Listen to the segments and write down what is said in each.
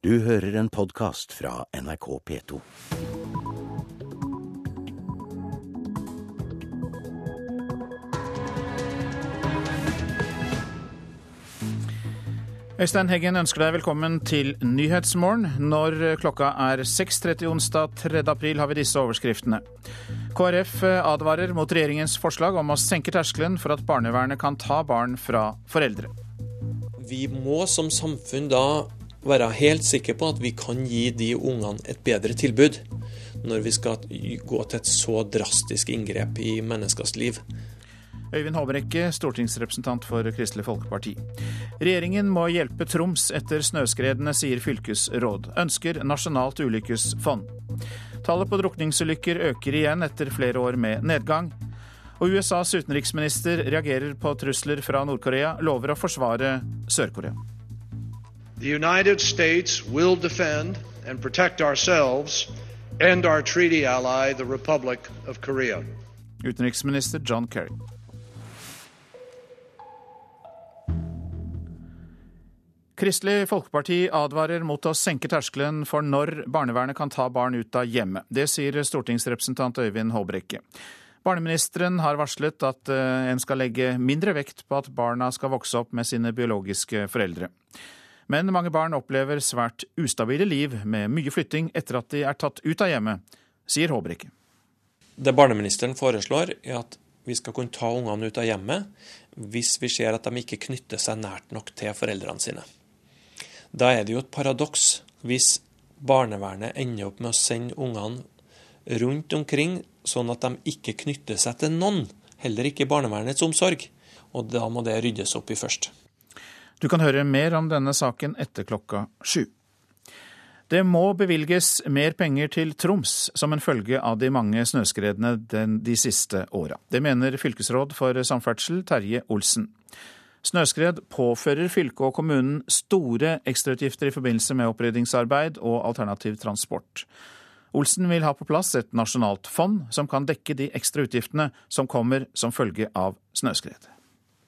Du hører en podkast fra NRK P2. Øystein Heggen ønsker deg velkommen til Nyhetsmorgen. Når klokka er 6.30 onsdag 3. april har vi disse overskriftene. KrF advarer mot regjeringens forslag om å senke terskelen for at barnevernet kan ta barn fra foreldre. Vi må som samfunn da være helt sikre på at vi kan gi de ungene et bedre tilbud når vi skal gå til et så drastisk inngrep i menneskers liv. Øyvind Håbrekke, stortingsrepresentant for Kristelig Folkeparti. Regjeringen må hjelpe Troms etter snøskredene, sier fylkesråd. Ønsker nasjonalt ulykkesfond. Tallet på drukningsulykker øker igjen etter flere år med nedgang. Og USAs utenriksminister reagerer på trusler fra Nord-Korea, lover å forsvare Sør-Korea. The United States will defend and protect ourselves and our treaty ally, the Republic of Korea. Utenriksminister John Kerry. Kristelig Folkeparti advarer mot å senke terskelen for når barnevernet kan ta barn ut av hjemmet. Det sier stortingsrepresentant Øyvind Håbrekke. Barneministeren har varslet at eh, en skal legge mindre vekt på at barna skal vokse opp med sine biologiske foreldre. Men mange barn opplever svært ustabile liv med mye flytting etter at de er tatt ut av hjemmet, sier Håbrekke. Det barneministeren foreslår, er at vi skal kunne ta ungene ut av hjemmet hvis vi ser at de ikke knytter seg nært nok til foreldrene sine. Da er det jo et paradoks hvis barnevernet ender opp med å sende ungene rundt omkring, sånn at de ikke knytter seg til noen, heller ikke barnevernets omsorg. Og da må det ryddes opp i først. Du kan høre mer om denne saken etter klokka sju. Det må bevilges mer penger til Troms som en følge av de mange snøskredene de siste åra. Det mener fylkesråd for samferdsel Terje Olsen. Snøskred påfører fylket og kommunen store ekstrautgifter i forbindelse med oppryddingsarbeid og alternativ transport. Olsen vil ha på plass et nasjonalt fond som kan dekke de ekstra utgiftene som kommer som følge av snøskred.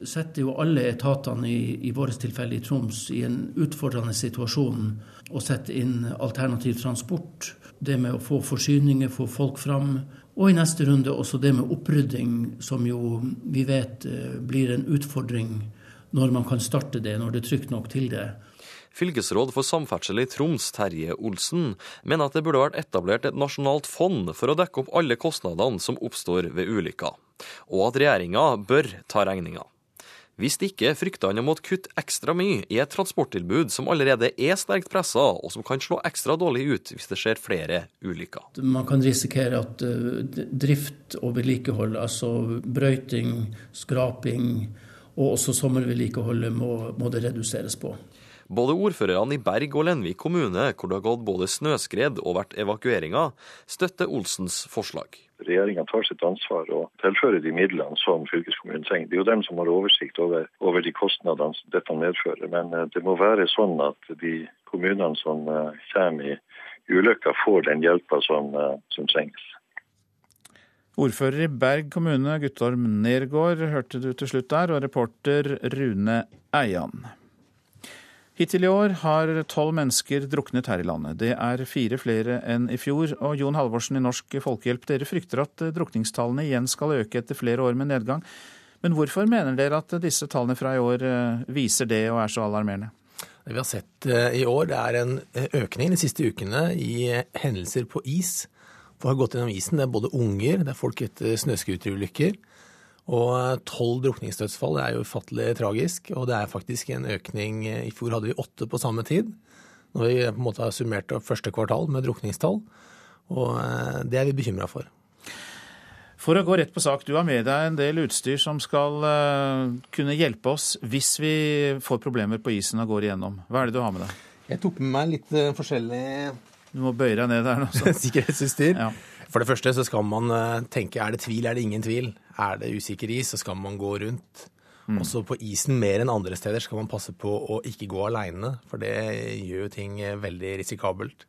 Setter jo alle etatene i, i vårt tilfelle i Troms i en utfordrende situasjon å sette inn alternativ transport. Det med å få forsyninger, få folk fram. Og i neste runde også det med opprydding, som jo vi vet eh, blir en utfordring når man kan starte det, når det er trygt nok til det. Fylkesråd for samferdsel i Troms, Terje Olsen, mener at det burde vært etablert et nasjonalt fond for å dekke opp alle kostnadene som oppstår ved ulykker, og at regjeringa bør ta regninga. Hvis ikke frykter han å måtte kutte ekstra mye i et transporttilbud som allerede er sterkt pressa, og som kan slå ekstra dårlig ut hvis det skjer flere ulykker. Man kan risikere at eh, drift og vedlikehold, altså brøyting, skraping, og også sommervedlikeholdet må, må det reduseres på. Både ordførerne i Berg og Lenvik kommune, hvor det har gått både snøskred og vært evakueringer, støtter Olsens forslag. Regjeringa tar sitt ansvar og tilfører de midlene som fylkeskommunen trenger. Det er jo dem som har oversikt over, over de kostnadene dette medfører. Men eh, det må være sånn at de kommunene som eh, kommer i ulykka, får den hjelpa som, eh, som trengs. Ordfører i Berg kommune, Guttorm Nergård, hørte du til slutt der, og reporter Rune Eian. Hittil i år har tolv mennesker druknet her i landet. Det er fire flere enn i fjor. Og Jon Halvorsen i Norsk Folkehjelp, dere frykter at drukningstallene igjen skal øke etter flere år med nedgang. Men hvorfor mener dere at disse tallene fra i år eh, viser det og er så alarmerende? Det vi har sett eh, i år, det er en eh, økning de siste ukene i hendelser på is Folk har gått gjennom isen. Det er både unger, det er folk etter snøscooterulykker. Og tolv drukningsdødsfall er jo ufattelig tragisk. Og det er faktisk en økning. I fjor hadde vi åtte på samme tid. Når vi på en måte har summert opp første kvartal med drukningstall. Og eh, det er vi bekymra for. For å gå rett på sak, du har med deg en del utstyr som skal eh, kunne hjelpe oss hvis vi får problemer på isen og går igjennom. Hva er det du har med deg? Jeg tok med meg litt eh, forskjellig du må bøye deg ned der nå. Sikkerhetsutstyr. Ja. For det første så skal man eh, tenke er det tvil, er det ingen tvil. Er det usikker is, så skal man gå rundt. Mm. Også på isen mer enn andre steder skal man passe på å ikke gå aleine, for det gjør jo ting eh, veldig risikabelt.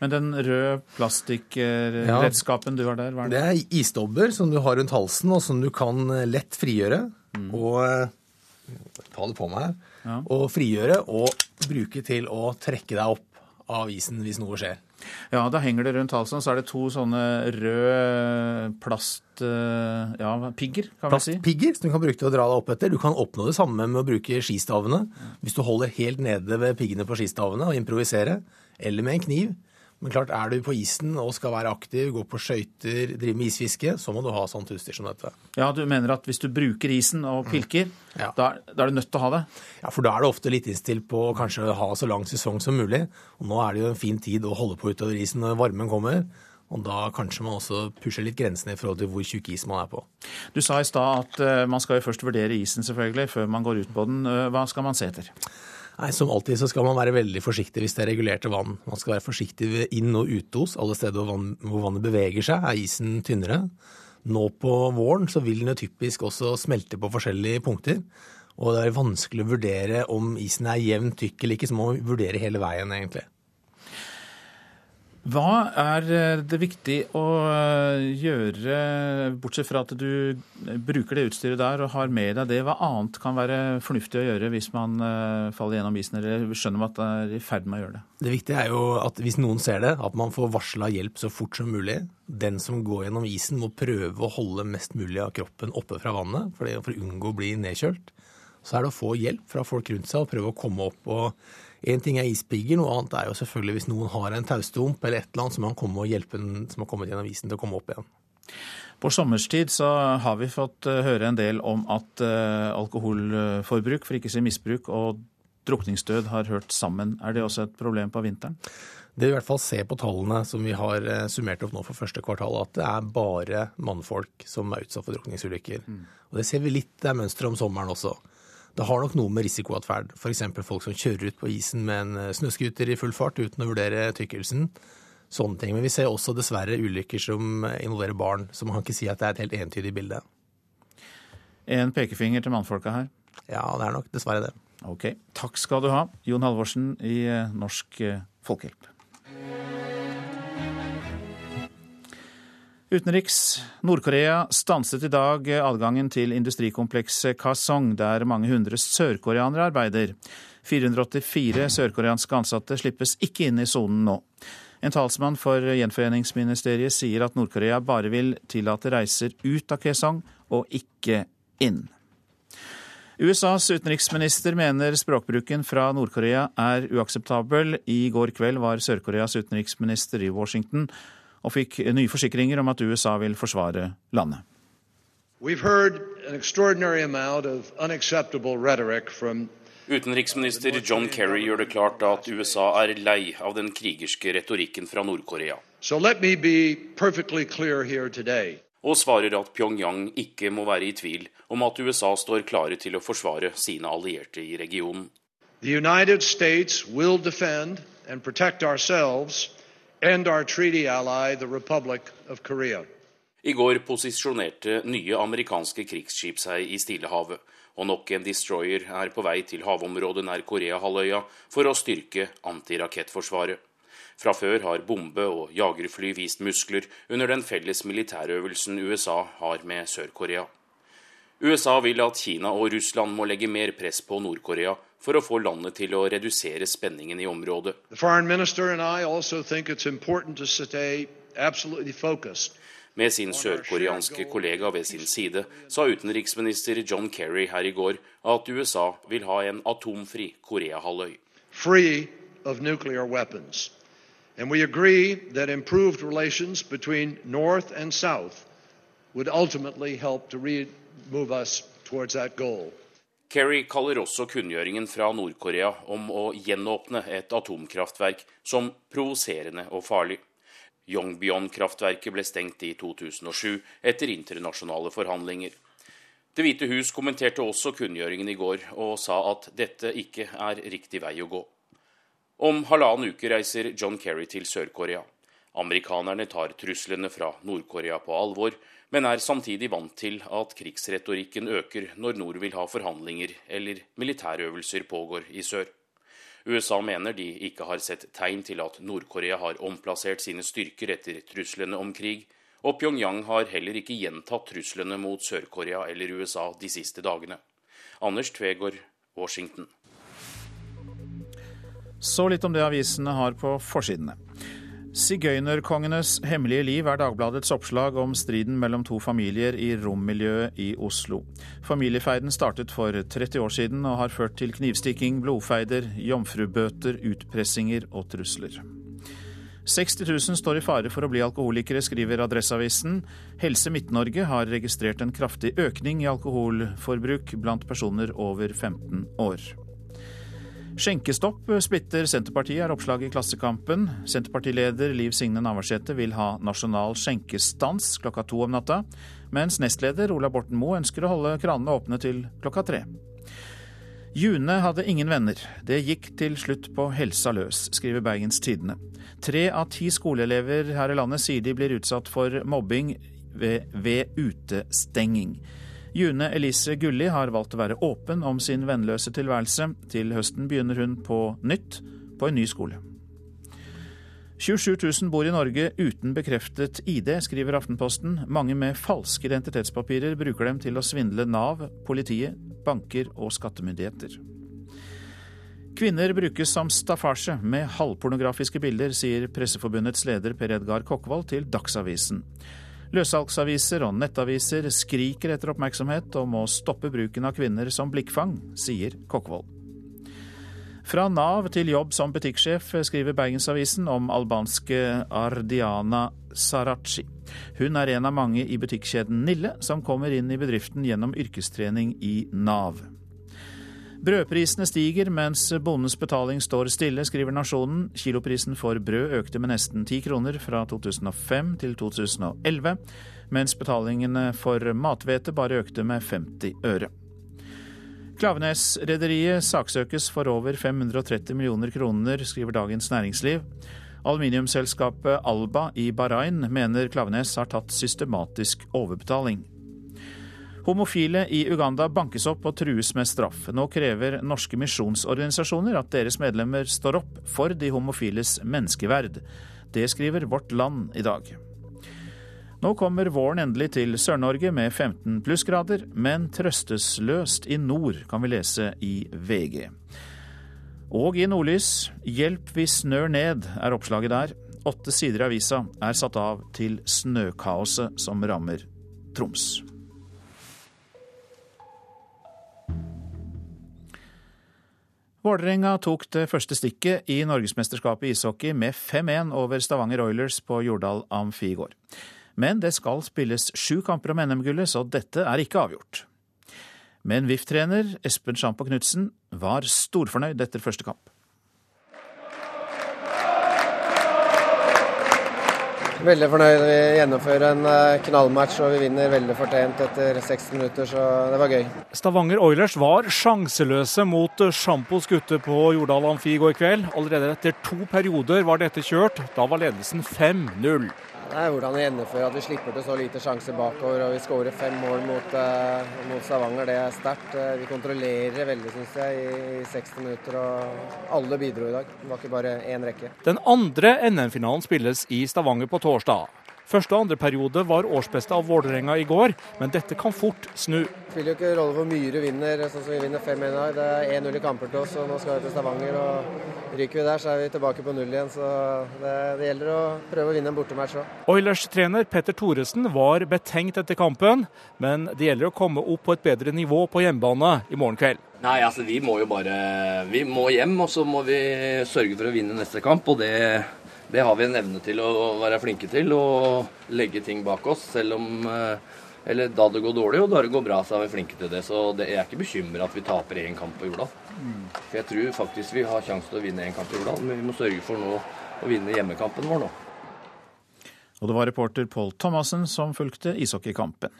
Men den røde plastikkredskapen ja, du har der, hva er det? Det er isdobber som du har rundt halsen, og som du kan eh, lett frigjøre. Mm. Og ta det på meg her. Ja. Og frigjøre og bruke til å trekke deg opp av isen hvis noe skjer. Ja, da henger det rundt halsen, så er det to sånne røde plastpigger, ja, pigger, kan vi si. Plastpigger som du kan bruke til å dra deg opp etter. Du kan oppnå det samme med å bruke skistavene. Hvis du holder helt nede ved piggene på skistavene og improvisere, eller med en kniv. Men klart, er du på isen og skal være aktiv, gå på skøyter, drive med isfiske, så må du ha sånt utstyr som dette. Ja, du mener at hvis du bruker isen og pilker, Ja. da, da er du nødt til å ha det? Ja, for da er det ofte litt innstilt på å kanskje ha så lang sesong som mulig. Og nå er det jo en fin tid å holde på utover isen når varmen kommer. Og da kanskje man også pusher litt grensene i forhold til hvor tjukk is man er på. Du sa i stad at eh, man skal jo først vurdere isen selvfølgelig, før man går ut på den. Eh, Hva skal man se etter? Nei, Som alltid så skal man være veldig forsiktig hvis det er regulerte vann. Man skal være forsiktig ved inn- og utos. Alle steder hvor, vann, hvor vannet beveger seg, er isen tynnere. Nå på våren så vil den jo typisk også smelte på forskjellige punkter. Og det er vanskelig å vurdere om isen er jevnt tykk eller ikke, så må man vurdere hele veien, egentlig. Hva er eh, det viktig å eh, gjøre, bortsett fra at du bruker det utstyret der og har med deg det, hva annet kan være fornuftig å gjøre hvis man eh, faller gjennom isen eller skjønner at det er i ferd med å gjøre det? Det viktige er jo at hvis noen ser det, at man får varsla hjelp så fort som mulig. Den som går gjennom isen må prøve å holde mest mulig av kroppen oppe fra vannet, for å unngå å bli nedkjølt. Så er det å få hjelp fra folk rundt seg og prøve å komme opp. og Én ting er ispigger, noe annet er jo selvfølgelig hvis noen har en taustump eller et eller annet, som man komme og hjelpe den som har kommet gjennom isen til å komme opp igjen. På sommerstid så har vi fått eh, høre en del om at eh, alkoholforbruk, for ikke å si misbruk, og drukningsdød har hørt sammen. Er det også et problem på vinteren? Det vi i hvert fall ser på tallene som vi har eh, summert opp nå for første kvartal, at det er bare mannfolk som er utsatt for drukningsulykker. Og det ser vi litt det er mønsteret om sommeren også. Det har nok noe med risikoatferd, f.eks. folk som kjører ut på isen med en snøscooter i full fart uten å vurdere tykkelsen. Sånne ting. Men vi ser også dessverre ulykker som involverer barn, så man kan ikke si at det er et helt entydig bilde. En pekefinger til mannfolka her. Ja, det er nok dessverre det. Ok, takk skal du ha, Jon Halvorsen i eh, Norsk eh, Folkehjelp. Utenriks. Nord-Korea stanset i dag adgangen til industrikomplekset Kasong, der mange hundre sørkoreanere arbeider. 484 sørkoreanske ansatte slippes ikke inn i sonen nå. En talsmann for gjenforeningsministeriet sier at Nord-Korea bare vil tillate reiser ut av Kaesong og ikke inn. USAs utenriksminister mener språkbruken fra Nord-Korea er uakseptabel. I går kveld var Sør-Koreas utenriksminister i Washington og fikk nye forsikringer om at USA vil forsvare landet. Utenriksminister John Kerry gjør det klart at USA er lei av den krigerske retorikken fra Nord-Korea, So let me be perfectly clear here today. og svarer at Pyongyang ikke må være i tvil om at USA står klare til å forsvare sine allierte i regionen. The United States will defend and protect ourselves and our treaty ally, the Republic of Korea. I går posisjonerte nye amerikanske krigsskip seg i Stillehavet, og nok en destroyer er på vei til havområdet nær Koreahalvøya for å styrke antirakettforsvaret. Fra før har bombe- og jagerfly vist muskler under den felles militærøvelsen USA har med Sør-Korea. USA vil at Kina og Russland må legge mer press på Nord-Korea for å få landet til å redusere spenningen i området. Med sin sørkoreanske kollega ved sin side sa utenriksminister John Kerry her i går at USA vil ha en atomfri Koreahalvøy. And we agree that improved relations between North and South would ultimately help to move us towards that goal. Kerry kaller også kunngjøringen fra Nord-Korea om å gjenåpne et atomkraftverk som provoserende og farlig. Yongbyon-kraftverket ble stengt i 2007 etter internasjonale forhandlinger. Det hvite hus kommenterte også kunngjøringen i går og sa at dette ikke er riktig vei å gå. Om halvannen uke reiser John Kerry til Sør-Korea. Amerikanerne tar truslene fra Nord-Korea på alvor, men er samtidig vant til at krigsretorikken øker når nord vil ha forhandlinger eller militærøvelser pågår i sør. USA mener de ikke har sett tegn til at Nord-Korea har omplassert sine styrker etter truslene om krig, og Pyongyang har heller ikke gjentatt truslene mot Sør-Korea eller USA de siste dagene. Anders Tvegård, Washington. Så litt om det avisene har på forsidene. Sigøynerkongenes hemmelige liv er Dagbladets oppslag om striden mellom to familier i rommiljøet i Oslo. Familiefeiden startet for 30 år siden og har ført til knivstikking, blodfeider, jomfrubøter, utpressinger og trusler. 60 000 står i fare for å bli alkoholikere, skriver Adresseavisen. Helse Midt-Norge har registrert en kraftig økning i alkoholforbruk blant personer over 15 år. Skjenkestopp splitter Senterpartiet, er oppslaget i Klassekampen. Senterpartileder Liv Signe Navarsete vil ha nasjonal skjenkestans klokka to om natta, mens nestleder Ola Borten Moe ønsker å holde kranene åpne til klokka tre. June hadde ingen venner. Det gikk til slutt på helsa løs, skriver Bergens Tidende. Tre av ti skoleelever her i landet sier de blir utsatt for mobbing ved, ved utestenging. June Elise Gulli har valgt å være åpen om sin vennløse tilværelse. Til høsten begynner hun på nytt på en ny skole. 27 000 bor i Norge uten bekreftet ID, skriver Aftenposten. Mange med falske identitetspapirer bruker dem til å svindle Nav, politiet, banker og skattemyndigheter. Kvinner brukes som staffasje med halvpornografiske bilder, sier Presseforbundets leder Per Edgar Kokkvold til Dagsavisen. Løssalgsaviser og nettaviser skriker etter oppmerksomhet og må stoppe bruken av kvinner som blikkfang, sier Kokkvold. Fra Nav til jobb som butikksjef skriver Bergensavisen om albanske Ardiana Sarachi. Hun er en av mange i butikkjeden Nille som kommer inn i bedriften gjennom yrkestrening i Nav. Brødprisene stiger mens bondens betaling står stille, skriver Nasjonen. Kiloprisen for brød økte med nesten 10 kroner fra 2005 til 2011, mens betalingene for mathvete bare økte med 50 øre. Klaveness-rederiet saksøkes for over 530 millioner kroner, skriver Dagens Næringsliv. Aluminiumsselskapet Alba i Bahrain mener Klaveness har tatt systematisk overbetaling. Homofile i Uganda bankes opp og trues med straff. Nå krever norske misjonsorganisasjoner at deres medlemmer står opp for de homofiles menneskeverd. Det skriver Vårt Land i dag. Nå kommer våren endelig til Sør-Norge med 15 plussgrader, men trøstesløst i nord, kan vi lese i VG. Og i Nordlys, 'Hjelp vi snør ned', er oppslaget der. Åtte sider i avisa er satt av til snøkaoset som rammer Troms. Vålerenga tok det første stikket i norgesmesterskapet i ishockey med 5-1 over Stavanger Oilers på Jordal Amfi i går. Men det skal spilles sju kamper om NM-gullet, så dette er ikke avgjort. Men VIF-trener Espen Sjampo Knutsen var storfornøyd etter første kamp. Veldig fornøyd. Vi gjennomfører en eh, knallmatch og vi vinner veldig fortjent etter 60 minutter, så det var gøy. Stavanger Oilers var sjanseløse mot Sjampos gutter på Jordal Amfi i går kveld. Allerede etter to perioder var dette kjørt. Da var ledelsen 5-0. Er hvordan vi gjennomfører at vi slipper til så lite sjanser bakover. og Vi skårer fem mål mot, uh, mot Stavanger. Det er sterkt. Uh, vi kontrollerer veldig, syns jeg, i, i 60 minutter. og Alle bidro i dag. Det var ikke bare én rekke. Den andre NM-finalen spilles i Stavanger på torsdag. Første og andre periode var årsbeste av Vålerenga i går, men dette kan fort snu. Det spiller jo ikke rolle hvor mye du vinner, sånn som vi vinner 5-1 i dag. Det er 1-0 i kamper til oss, og nå skal vi til Stavanger. og Ryker vi der, så er vi tilbake på null igjen. Så det, det gjelder å prøve å vinne en bortematch òg. Oilers-trener Petter Thoresen var betenkt etter kampen, men det gjelder å komme opp på et bedre nivå på hjemmebane i morgen kveld. Nei, altså vi må jo bare Vi må hjem, og så må vi sørge for å vinne neste kamp. og det det har vi en evne til å være flinke til. og legge ting bak oss, selv om eh, Eller da det går dårlig, og da det går bra, så er vi flinke til det. Så det, jeg er ikke bekymra at vi taper én kamp på Jordal. Mm. For jeg tror faktisk vi har sjanse til å vinne én kamp på Jordal, men vi må sørge for nå å vinne hjemmekampen vår nå. Og det var reporter Pål Thomassen som fulgte ishockeykampen.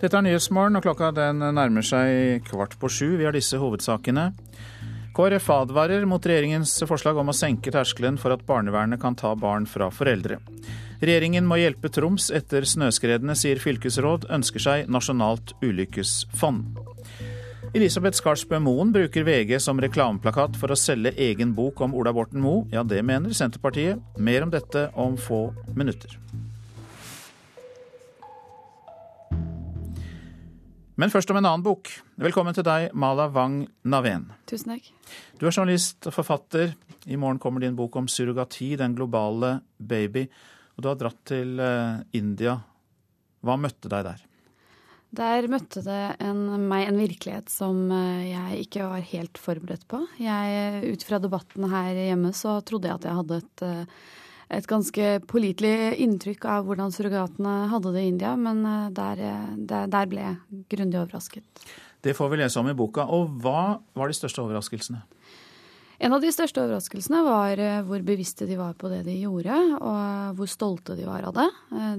Dette er Nyhetsmorgen, og klokka den nærmer seg kvart på sju. Vi har disse hovedsakene. KrF advarer mot regjeringens forslag om å senke terskelen for at barnevernet kan ta barn fra foreldre. Regjeringen må hjelpe Troms etter snøskredene, sier fylkesråd, ønsker seg nasjonalt ulykkesfond. Elisabeth Skarsbø Moen bruker VG som reklameplakat for å selge egen bok om Ola Borten Moe. Ja, det mener Senterpartiet. Mer om dette om få minutter. Men først om en annen bok. Velkommen til deg, Mala Wang Naven. Tusen takk. Du er journalist og forfatter. I morgen kommer din bok om surrogati, den globale baby. Og du har dratt til eh, India. Hva møtte deg der? Der møtte det en, meg en virkelighet som eh, jeg ikke var helt forberedt på. Jeg, ut fra debatten her hjemme så trodde jeg at jeg hadde et eh, et ganske pålitelig inntrykk av hvordan surrogatene hadde det i India, men eh, der, eh, der, der ble jeg grundig overrasket. Det får vi lese om i boka. Og hva var de største overraskelsene? En av de største overraskelsene var eh, hvor bevisste de var på det de gjorde, og hvor stolte de var av det.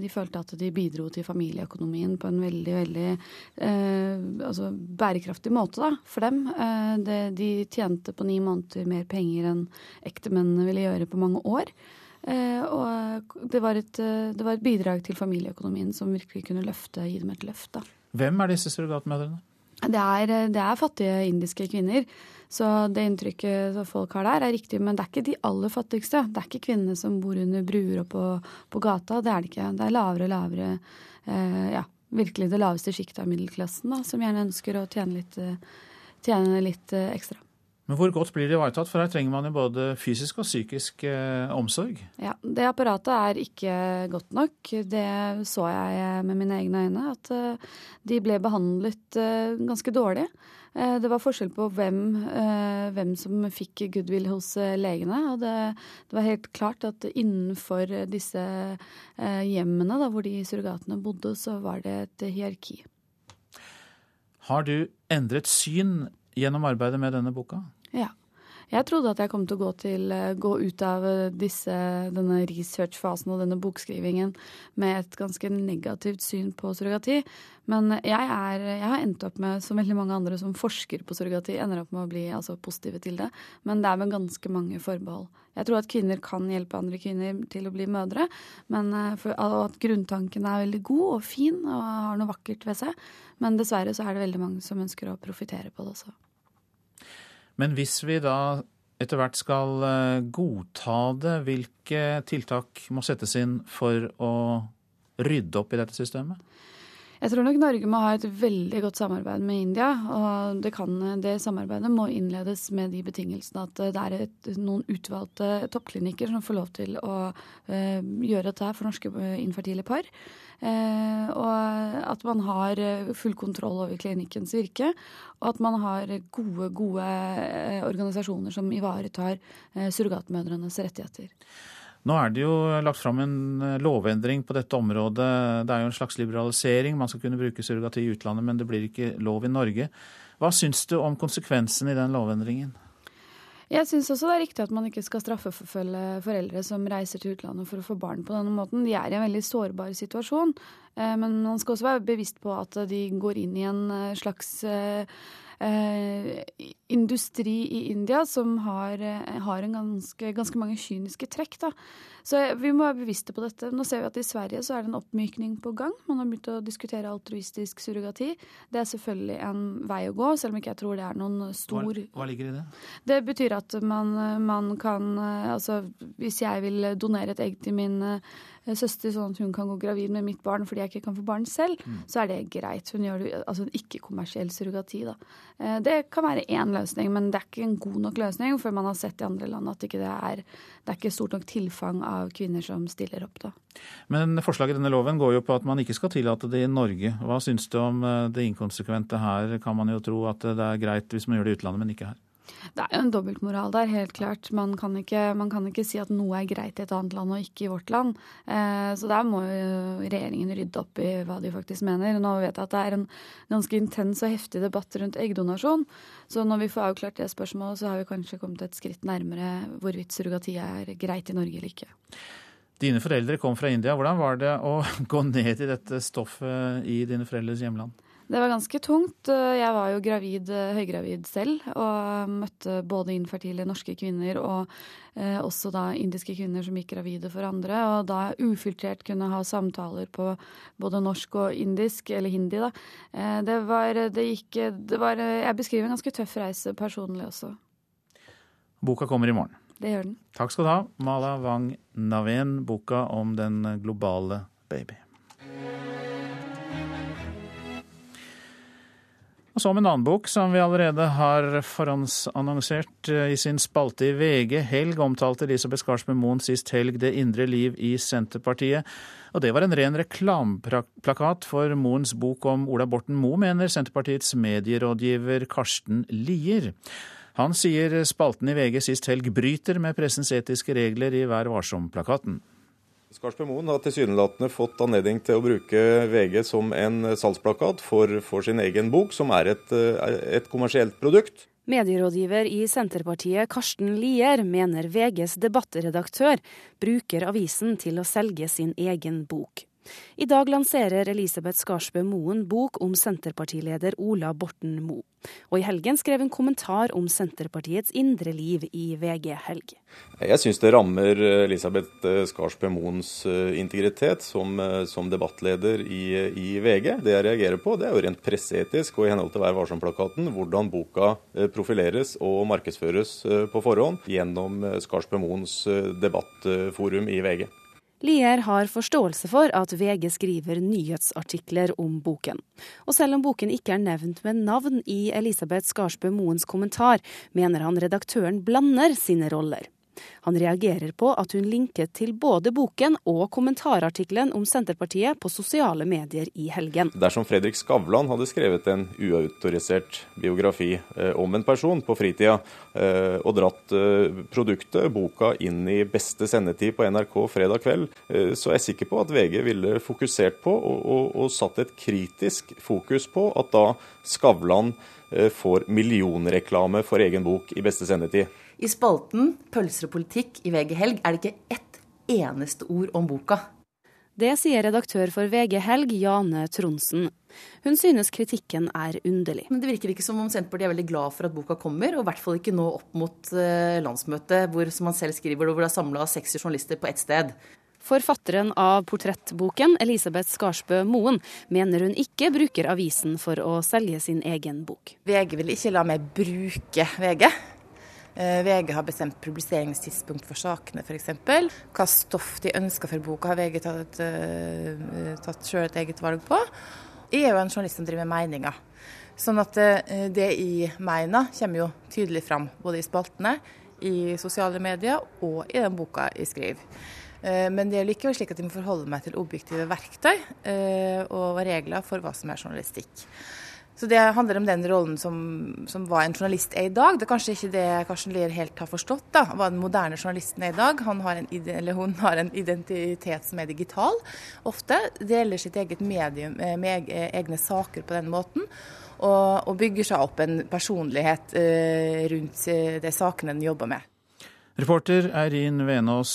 De følte at de bidro til familieøkonomien på en veldig veldig eh, altså bærekraftig måte da, for dem. Eh, det, de tjente på ni måneder mer penger enn ektemennene ville gjøre på mange år. Eh, og det var, et, eh, det var, et, bidrag til familieøkonomien som virkelig kunne løfte, gi dem et løft. Da. Hvem er disse surrogatmødrene? Det er, eh, det er, fattige indiske kvinner. Så det inntrykket folk har der, er riktig. Men det er ikke de aller fattigste. Det er ikke kvinnene som bor under bruer og på, på gata. Det er det ikke. Det er lavere og lavere eh, Ja, virkelig det laveste sjiktet av middelklassen, da, som gjerne ønsker å tjene litt, tjene litt ekstra. Men hvor godt blir det ivaretatt? For her trenger man jo både fysisk og psykisk eh, omsorg. Ja, Det apparatet er ikke godt nok. Det så jeg med mine egne øyne. At eh, de ble behandlet eh, ganske dårlig. Eh, det var forskjell på hvem, eh, hvem, som fikk goodwill hos eh, legene. Og det, det, var helt klart at innenfor disse hjemmene da, hvor de surrogatene bodde, så var det et hierarki. Har du endret syn gjennom arbeidet med denne boka? Ja. Jeg trodde at jeg kom til å gå, til, eh, gå ut av eh, disse, denne researchfasen og denne bokskrivingen med et ganske negativt syn på surrogati. Men jeg, er, jeg, har endt opp med, som veldig mange andre som forsker på surrogati, ender opp med å bli altså, positive til det. Men det er med ganske mange forbehold. Jeg tror at kvinner kan hjelpe andre kvinner til å bli mødre. Men for, og at grunntanken er veldig god og fin og har noe vakkert ved seg. Men dessverre så er det veldig mange som ønsker å profitere på det også. Men hvis vi da etter hvert skal eh, godta det, hvilke tiltak må settes inn for å rydde opp i dette systemet? Jeg tror nok Norge må ha et veldig godt samarbeid med India. Og det, kan, det samarbeidet må innledes med de betingelsene at det er et, noen utvalgte toppklinikker som får lov til å uh, gjøre dette for norske eh, infertile par. Uh, og at man har full kontroll over klinikkens virke. Og at man har gode, gode organisasjoner som ivaretar surrogatmødrenes rettigheter. Nå er det jo lagt fram en eh, lovendring på dette området. Det er jo en slags liberalisering. Man skal kunne bruke surrogati i utlandet, men det blir ikke lov i Norge. Hva syns du om konsekvensen i den lovendringen? Jeg syns også det er riktig at man ikke skal straffeforfølge foreldre som reiser til utlandet for å få barn på denne måten. De er i en veldig sårbar situasjon. Eh, men man skal også være bevisst på at de går inn i en eh, slags eh, industri i India som har, eh, har ganske, ganske, mange kyniske trekk. Da. Så vi må være bevisste på dette. Nå ser vi at i Sverige så er det en oppmykning på gang. Man har begynt å diskutere altruistisk surrogati. Det er selvfølgelig en vei å gå, selv om ikke jeg tror det er noen stor Hva, hva ligger i det? Det betyr at man, man kan Altså hvis jeg vil donere et egg til min eh, søster sånn at hun kan gå gravid med mitt barn fordi jeg ikke kan få barn selv, mm. så er det greit. Hun gjør det, altså en ikke-kommersiell surrogati. da. Eh, det kan være én løsning, men det er ikke en god nok løsning, før man har sett i andre land at ikke det, er, det er ikke stort nok tilfang av av kvinner som stiller opp. da. Men forslaget i denne loven går jo på at man ikke skal tillate det i Norge. Hva syns du om eh, det inkonsekvente her? Kan man jo tro at det er greit hvis man gjør det i utlandet, men ikke her? Det er jo en dobbeltmoral der, helt klart. Man kan, ikke, man kan, ikke, si at noe er greit i et annet land og ikke i vårt land. Eh, så der må jo regjeringen rydde opp i hva de faktisk mener. Nå vet jeg at det er en ganske intens og heftig debatt rundt eggdonasjon. Så når vi får avklart det spørsmålet, så har vi kanskje kommet et skritt nærmere hvorvidt surrogati er greit i Norge eller ikke. Dine foreldre kom fra India. Hvordan var det å gå ned i dette stoffet i dine foreldres hjemland? Det var ganske tungt. Jeg var jo gravid, høygravid selv og møtte både infertile norske kvinner og eh, også da indiske kvinner som gikk gravide for andre. Og da ufiltrert kunne ha samtaler på både norsk og indisk, eller hindi, da. Eh, det var, det gikk det var, Jeg beskriver en ganske tøff reise personlig også. Boka kommer i morgen. Det gjør den. Takk skal du ha, Mala Wang Naven, boka om den globale baby. Og så om en annen bok som vi allerede har forhåndsannonsert eh, i sin spalte i VG. Helg omtalte Elisabeth Skarsbø Moen sist helg Det indre liv i Senterpartiet. Og det var en ren reklameplakat for Moens bok om Ola Borten Moe, mener Senterpartiets medierådgiver Karsten Lier. Han sier spalten i VG sist helg bryter med pressens etiske regler i Vær varsom-plakaten. Skarsbø Moen har tilsynelatende fått anledning til å bruke VG som en salgsplakat for, for sin egen bok, som er et, et kommersielt produkt. Medierådgiver i Senterpartiet Karsten Lier mener VGs debattredaktør bruker avisen til å selge sin egen bok. I dag lanserer Elisabeth Skarsbø Moen bok om Senterpartileder Ola Borten Moe. Og i helgen skrev hun kommentar om Senterpartiets indre liv i VG Helg. Jeg syns det rammer Elisabeth Skarsbø Moens eh, integritet som, eh, som debattleder i, i, VG. Det jeg reagerer på, det er jo rent presseetisk og i henhold til Vær varsom-plakaten hvordan boka eh, profileres og markedsføres på forhånd gjennom Skarsbø Moens debattforum i VG. Lier har forståelse for at VG skriver nyhetsartikler om boken. Og selv om boken ikke er nevnt med navn i Elisabeth Skarsbø Moens kommentar, mener han redaktøren blander sine roller. Han reagerer på at hun linket til både boken og kommentarartikkelen om Senterpartiet på sosiale medier i helgen. Dersom Fredrik Skavlan hadde skrevet en uautorisert biografi eh, om en person på fritida, eh, og dratt eh, produktet, boka, inn i beste sendetid på NRK fredag kveld, så er jeg sikker på at VG ville fokusert på og, og, og satt et kritisk fokus på at da Skavlan får millionreklame for egen bok i beste sendetid. I spalten 'Pølser og politikk' i VG Helg er det ikke ett eneste ord om boka. Det sier redaktør for VG Helg, Jane Tronsen. Hun synes kritikken er underlig. Men Det virker ikke som om Senterpartiet er veldig glad for at boka kommer, og i hvert fall ikke nå opp mot uh, landsmøtet, hvor som man selv skriver, hvor det er samla 60 journalister på ett sted. Forfatteren av portrettboken, Elisabeth Skarsbø Moen, mener hun ikke bruker avisen for å selge sin egen bok. VG vil ikke la meg bruke VG. Eh, VG har bestemt publiseringstidspunkt for sakene, f.eks. Hva stoff de ønsker for boka, har VG tatt, uh, tatt selv et eget valg på. Jeg er jo en journalist som driver med meninger. Sånn at uh, det jeg mener, kommer jo tydelig fram både i spaltene, i sosiale medier og i den boka jeg skriver. Men det er likevel slik at jeg må forholde meg til objektive verktøy og regler for hva som er journalistikk. Så det handler om den rollen som, som hva en journalist er i dag. Det er kanskje ikke det Karsten Lier helt har forstått, da, hva den moderne journalisten er i dag. Han har en, eller hun har en identitet som er digital, ofte. Deler sitt eget medium eh, med egne saker på den måten. Og, og bygger seg opp en personlighet eh, rundt eh, de sakene den jobber med. Reporter Eirin Venås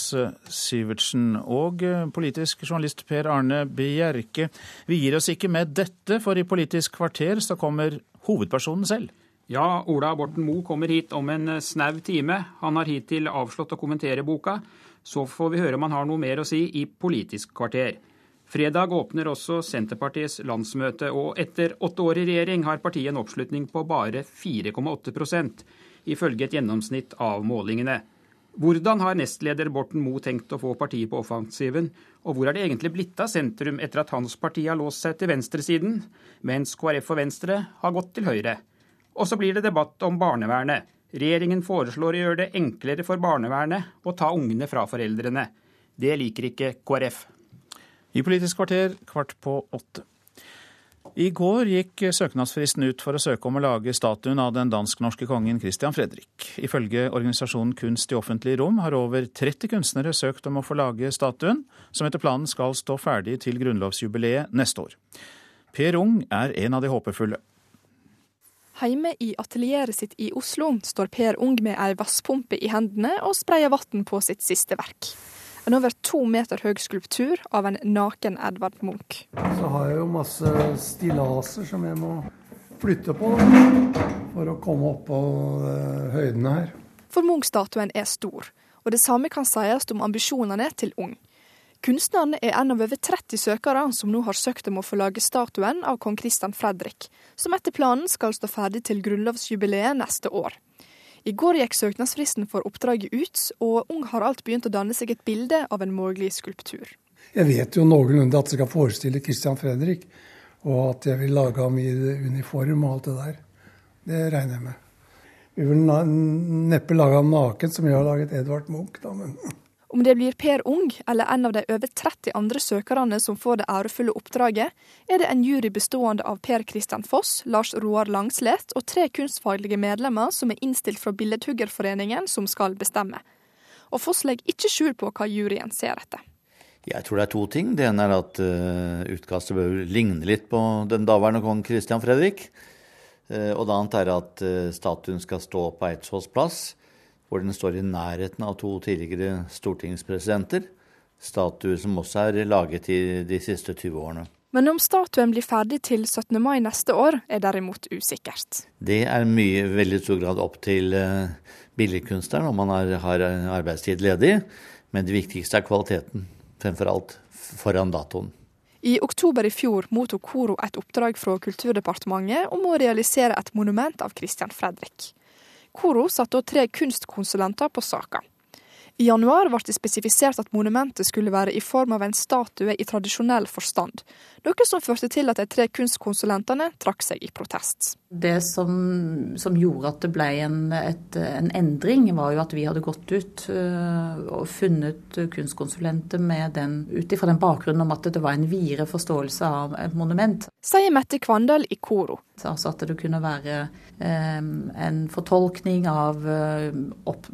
Sivertsen og eh, politisk journalist Per Arne Bjerke. Vi gir oss ikke med dette, for i Politisk kvarter så kommer hovedpersonen selv. Ja, Ola Borten Moe kommer hit om en eh, snau time. Han har hittil avslått å kommentere boka. Så får vi høre om han har noe mer å si i Politisk kvarter. Fredag åpner også Senterpartiets landsmøte, og etter åtte år i regjering har partiet en oppslutning på bare 4,8 ifølge et gjennomsnitt av målingene. Hvordan har nestleder Borten Moe tenkt å få partiet på offensiven, og hvor er det egentlig blitt av sentrum etter at hans parti har låst seg til venstresiden, mens KrF og Venstre har gått til høyre? Og så blir det debatt om barnevernet. Regjeringen foreslår å gjøre det enklere for barnevernet å ta ungene fra foreldrene. Det liker ikke KrF. I Politisk kvarter kvart på åtte. I går gikk søknadsfristen ut for å søke om å lage statuen av den dansk-norske kongen Christian Fredrik. Ifølge organisasjonen Kunst i offentlig rom har over 30 kunstnere søkt om å få lage statuen, som etter planen skal stå ferdig til grunnlovsjubileet neste år. Per Ung er en av de håpefulle. Hjemme i atelieret sitt i Oslo står Per Ung med ei vasspumpe i hendene og sprayer vann på sitt siste verk. En over to meter høy skulptur av en naken Edvard Munch. Så har jeg jo masse stillaser som jeg må flytte på for å komme opp på eh, høydene her. For Munch-statuen er stor, og det samme kan sies om ambisjonene til Ung. Kunstneren er en av over 30 søkere som nå har søkt om å få lage statuen av kong Christian Fredrik, som etter planen skal stå ferdig til grunnlovsjubileet neste år. I går gikk søknadsfristen for oppdraget ut, og Ung har alt begynt å danne seg et bilde av en mulig skulptur. Jeg vet jo noenlunde at det skal forestille Christian Fredrik, Og at jeg vil lage ham i uniform og alt det der. Det regner jeg med. Vi vil neppe lage ham naken, som jeg har laget Edvard Munch, da, men Om det blir Per Ung eller en av de over 30 andre søkerne som får det ærefulle oppdraget, er det en jury bestående av Per Kristian Foss, Lars Roar Langslet og tre kunstfaglige medlemmer som er innstilt fra Billedhuggerforeningen, som skal bestemme. Og Foss legger ikke skjul på hva juryen ser etter. Jeg tror det er to ting. Det ene er at uh, utkastet bør ligne litt på den daværende kong Christian Fredrik. Uh, og det annet er at uh, statuen skal stå på Eidsvolls plass, hvor den står i nærheten av to tidligere stortingspresidenter. Statuer som også er laget i de siste 20 årene. Men om statuen blir ferdig til 17. mai neste år, er derimot usikkert. Det er mye, veldig stor grad opp til billedkunstneren om han har, har arbeidstid ledig. Men det viktigste er kvaliteten fremfor alt foran datoen. I oktober i fjor mottok Koro et oppdrag fra Kulturdepartementet om å realisere et monument av Christian Fredrik. Koro satte tre kunstkonsulenter på saka. I januar ble det spesifisert at monumentet skulle være i form av en statue i tradisjonell forstand, noe som førte til at de tre kunstkonsulentene trakk seg i protest. Det som, som gjorde at det ble en, et, en, endring, var jo at vi hadde gått ut uh, og funnet kunstkonsulenter med den, ut ifra den bakgrunnen om at det var en videre forståelse av et monument. Sier Mette Kvandal i Koro. Altså at det kunne være um, en fortolkning av uh, opp,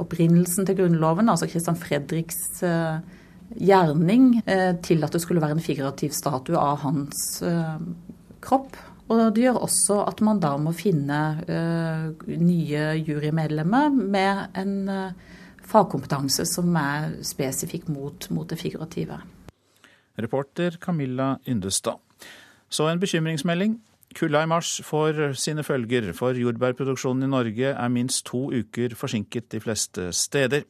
opprinnelsen til Grunnloven, altså Christian Fredriks gjerning, til at det skulle være en figurativ statue av hans kropp. Og det gjør også at man da må finne uh, nye jurymedlemmer med en uh, fagkompetanse som er spesifikk mot, mot, det figurative. Reporter Camilla Yndestad. Så en bekymringsmelding. Kulda i mars får sine følger, for jordbærproduksjonen i Norge er minst to uker forsinket de fleste steder.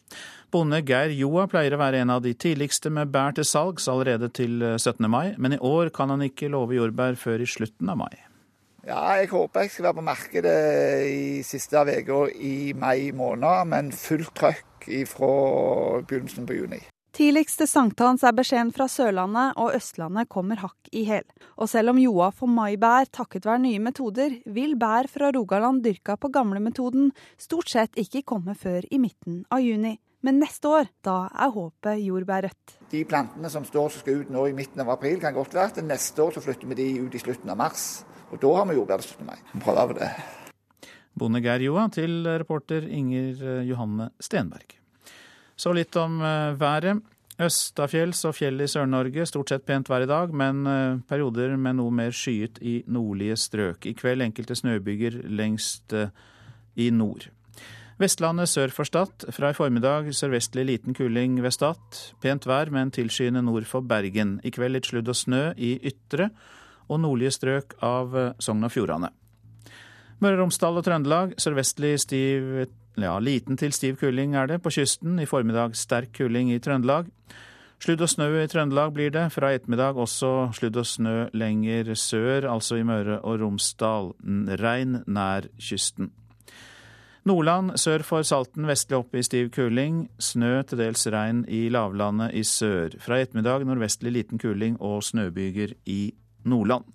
Bonde Geir Joa pleier å være en av de tidligste med bær til salgs allerede til 17. mai, men i år kan han ikke love jordbær før i slutten av mai. Ja, jeg håper jeg skal være på markedet i siste av uka i mai måned, men fullt trøkk fra begynnelsen på juni. Tidligste sankthans er beskjeden fra Sørlandet, og Østlandet kommer hakk i hæl. Og selv om Joa får maibær takket være nye metoder, vil bær fra Rogaland dyrka på gamlemetoden stort sett ikke komme før i midten av juni. Men neste år, da er håpet jordbærrødt. De plantene som står som skal ut nå i midten av april, kan godt være at neste år så flytter vi de ut i slutten av mars. Og da har vi jordbær til 17. mai. Prøver på det. Bonde Geir Joa til reporter Inger Johanne Stenberg. Så litt om været. Østafjells og fjell i Sør-Norge stort sett pent vær i dag, men perioder med noe mer skyet i nordlige strøk. I kveld enkelte snøbyger lengst i nord. Vestlandet sør for Stad. Fra i formiddag sørvestlig liten kuling ved Stad. Pent vær, men tilskyende nord for Bergen. I kveld litt sludd og snø i ytre og nordlige strøk av Sogn og Fjordane. Møre og Romsdal og Trøndelag sørvestlig stiv ja, liten til stiv kuling er det på kysten. I formiddag sterk kuling i Trøndelag. Sludd og snø i Trøndelag blir det. Fra ettermiddag også sludd og snø lenger sør, altså i Møre og Romsdal. Regn nær kysten. Nordland sør for Salten vestlig opp i stiv kuling. Snø, til dels regn i lavlandet i sør. Fra ettermiddag nordvestlig liten kuling og snøbyger i Nordland.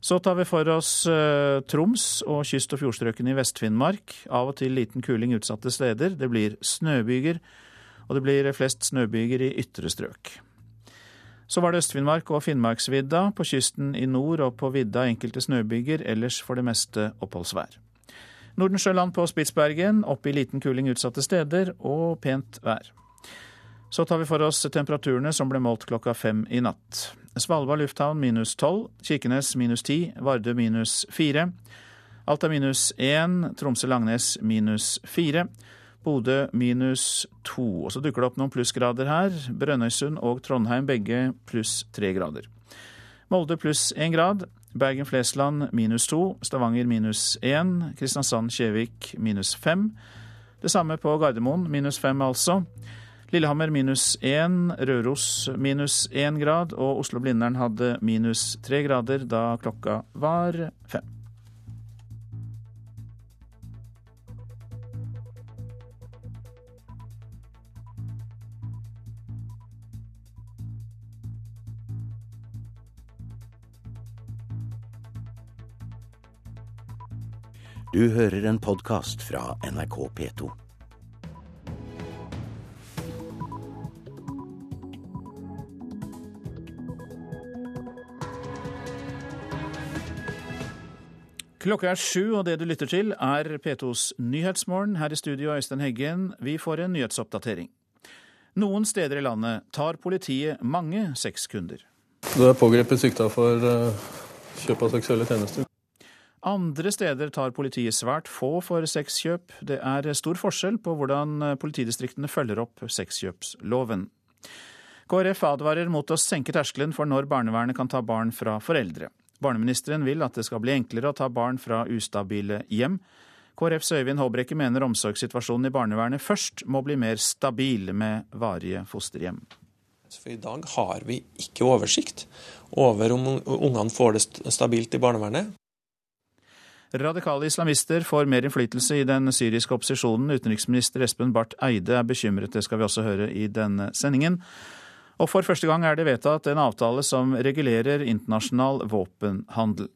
Så tar vi for oss uh, Troms og kyst- og fjordstrøkene i Vest-Finnmark. Av og til liten kuling utsatte steder. Det blir snøbyger, og det blir flest snøbyger i ytre strøk. Så var det Øst-Finnmark og Finnmarksvidda. På kysten i nord og på vidda enkelte snøbyger, ellers for det meste oppholdsvær. Nordensjøland på Spitsbergen, opp i liten kuling utsatte steder og pent vær. Så tar vi for oss temperaturene som ble målt klokka fem i natt. Svalbard lufthavn minus tolv, Kirkenes minus ti, Vardø minus fire. Alta minus én, Tromsø-Langnes minus fire. Bodø minus to. Og så dukker det opp noen plussgrader her. Brønnøysund og Trondheim begge pluss tre grader. Molde pluss én grad. Bergen-Flesland minus to. Stavanger minus én. Kristiansand-Kjevik minus fem. Det samme på Gardermoen, minus fem altså. Lillehammer minus 1, Røros minus 1 grad, og Oslo-Blindern hadde minus 3 grader da klokka var fem. Du hører en podkast fra NRK P2. Klokka er sju, og det du lytter til er P2s Nyhetsmorgen. Her i studio Øystein Heggen. Vi får en nyhetsoppdatering. Noen steder i landet tar politiet mange sexkunder. Du er pågrepet sikta for uh, kjøp av seksuelle tjenester. Andre steder tar politiet svært få for sexkjøp. Det er stor forskjell på hvordan politidistriktene følger opp sexkjøpsloven. KrF advarer mot å senke terskelen for når barnevernet kan ta barn fra foreldre. Barneministeren vil at det skal bli enklere å ta barn fra ustabile hjem. KrFs Øyvind Håbrekke mener omsorgssituasjonen i barnevernet først må bli mer stabil med varige fosterhjem. For I dag har vi ikke oversikt over om ungene får det stabilt i barnevernet. Radikale islamister får mer innflytelse i den syriske opposisjonen. Utenriksminister Espen Barth Eide er bekymret, det skal vi også høre i denne sendingen. Og for første gang er det vedtatt en avtale som regulerer internasjonal våpenhandel.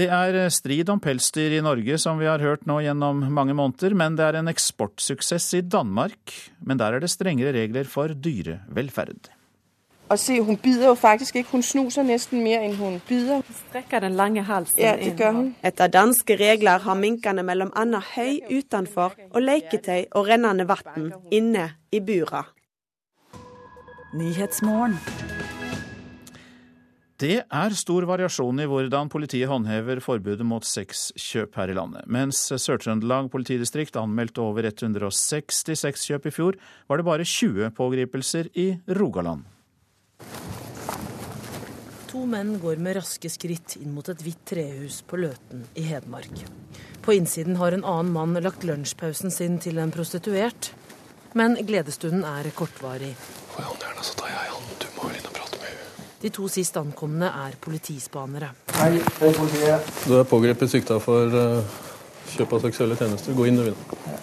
Det er strid om pelsdyr i Norge, som vi har hørt nå gjennom mange måneder, men det er en eksportsuksess i Danmark. Men der er det strengere regler for dyrevelferd. Og se, hun bider jo faktisk ikke. Hun snuser nesten mer enn hun bider. Strekker den lange halsen ja, det gjør hun. Etter danske regler har minkene mellom annet høy utenfor og leketøy og rennende vann inne i bura. Nyhetsmorgen. Det er stor variasjon i hvordan politiet håndhever forbudet mot sexkjøp her i landet. Mens Sør-Trøndelag politidistrikt anmeldte over 160 sexkjøp i fjor, var det bare 20 pågripelser i Rogaland. To menn går med raske skritt inn mot et hvitt trehus på Løten i Hedmark. På innsiden har en annen mann lagt lunsjpausen sin til en prostituert. Men gledestunden er kortvarig. De to sist ankomne er politispanere. Hei, hei politiet. Du er pågrepet sikta for uh, kjøp av seksuelle tjenester. Gå inn, du, Vina.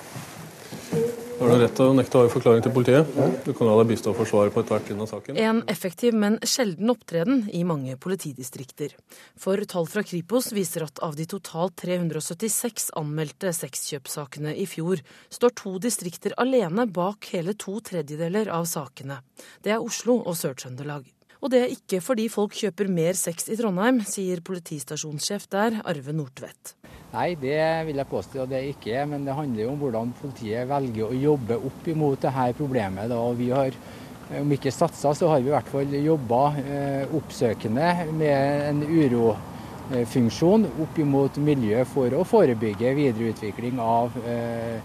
Du har rett til å nekte å avgi forklaring til politiet. Du kan la deg bistå forsvaret på ethvert trinn av saken. En effektiv, men sjelden opptreden i mange politidistrikter. For tall fra Kripos viser at av de totalt 376 anmeldte sexkjøpssakene i fjor, står to distrikter alene bak hele to tredjedeler av sakene. Det er Oslo og Sør-Trøndelag. Og det er ikke fordi folk kjøper mer sex i Trondheim, sier politistasjonssjef der, Arve Nordtvedt. Nei, det vil jeg påstå det ikke. Men det handler jo om hvordan politiet velger å jobbe opp imot dette problemet. Da. Vi har, om ikke satsa, så har vi i hvert fall jobba eh, oppsøkende med en urofunksjon opp imot miljøet for å forebygge videreutvikling av eh,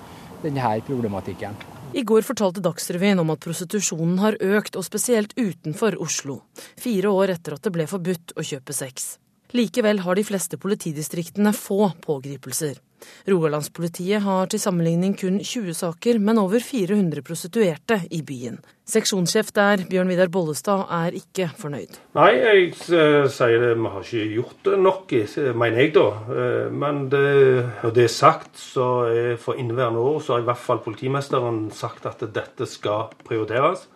denne problematikken. I går fortalte Dagsrevyen om at prostitusjonen har økt, og spesielt utenfor Oslo. Fire år etter at det ble forbudt å kjøpe sex. Likevel har de fleste politidistriktene få pågripelser. Rogalandspolitiet har til sammenligning kun 20 saker, men over 400 prostituerte i byen. Seksjonssjef der, Bjørn Vidar Bollestad, er ikke fornøyd. Nei, jeg uh, sier det, vi har ikke gjort nok, mener jeg da. Uh, men det, når det er sagt, så er for inneværende år så har i hvert fall politimesteren sagt at dette skal prioriteres.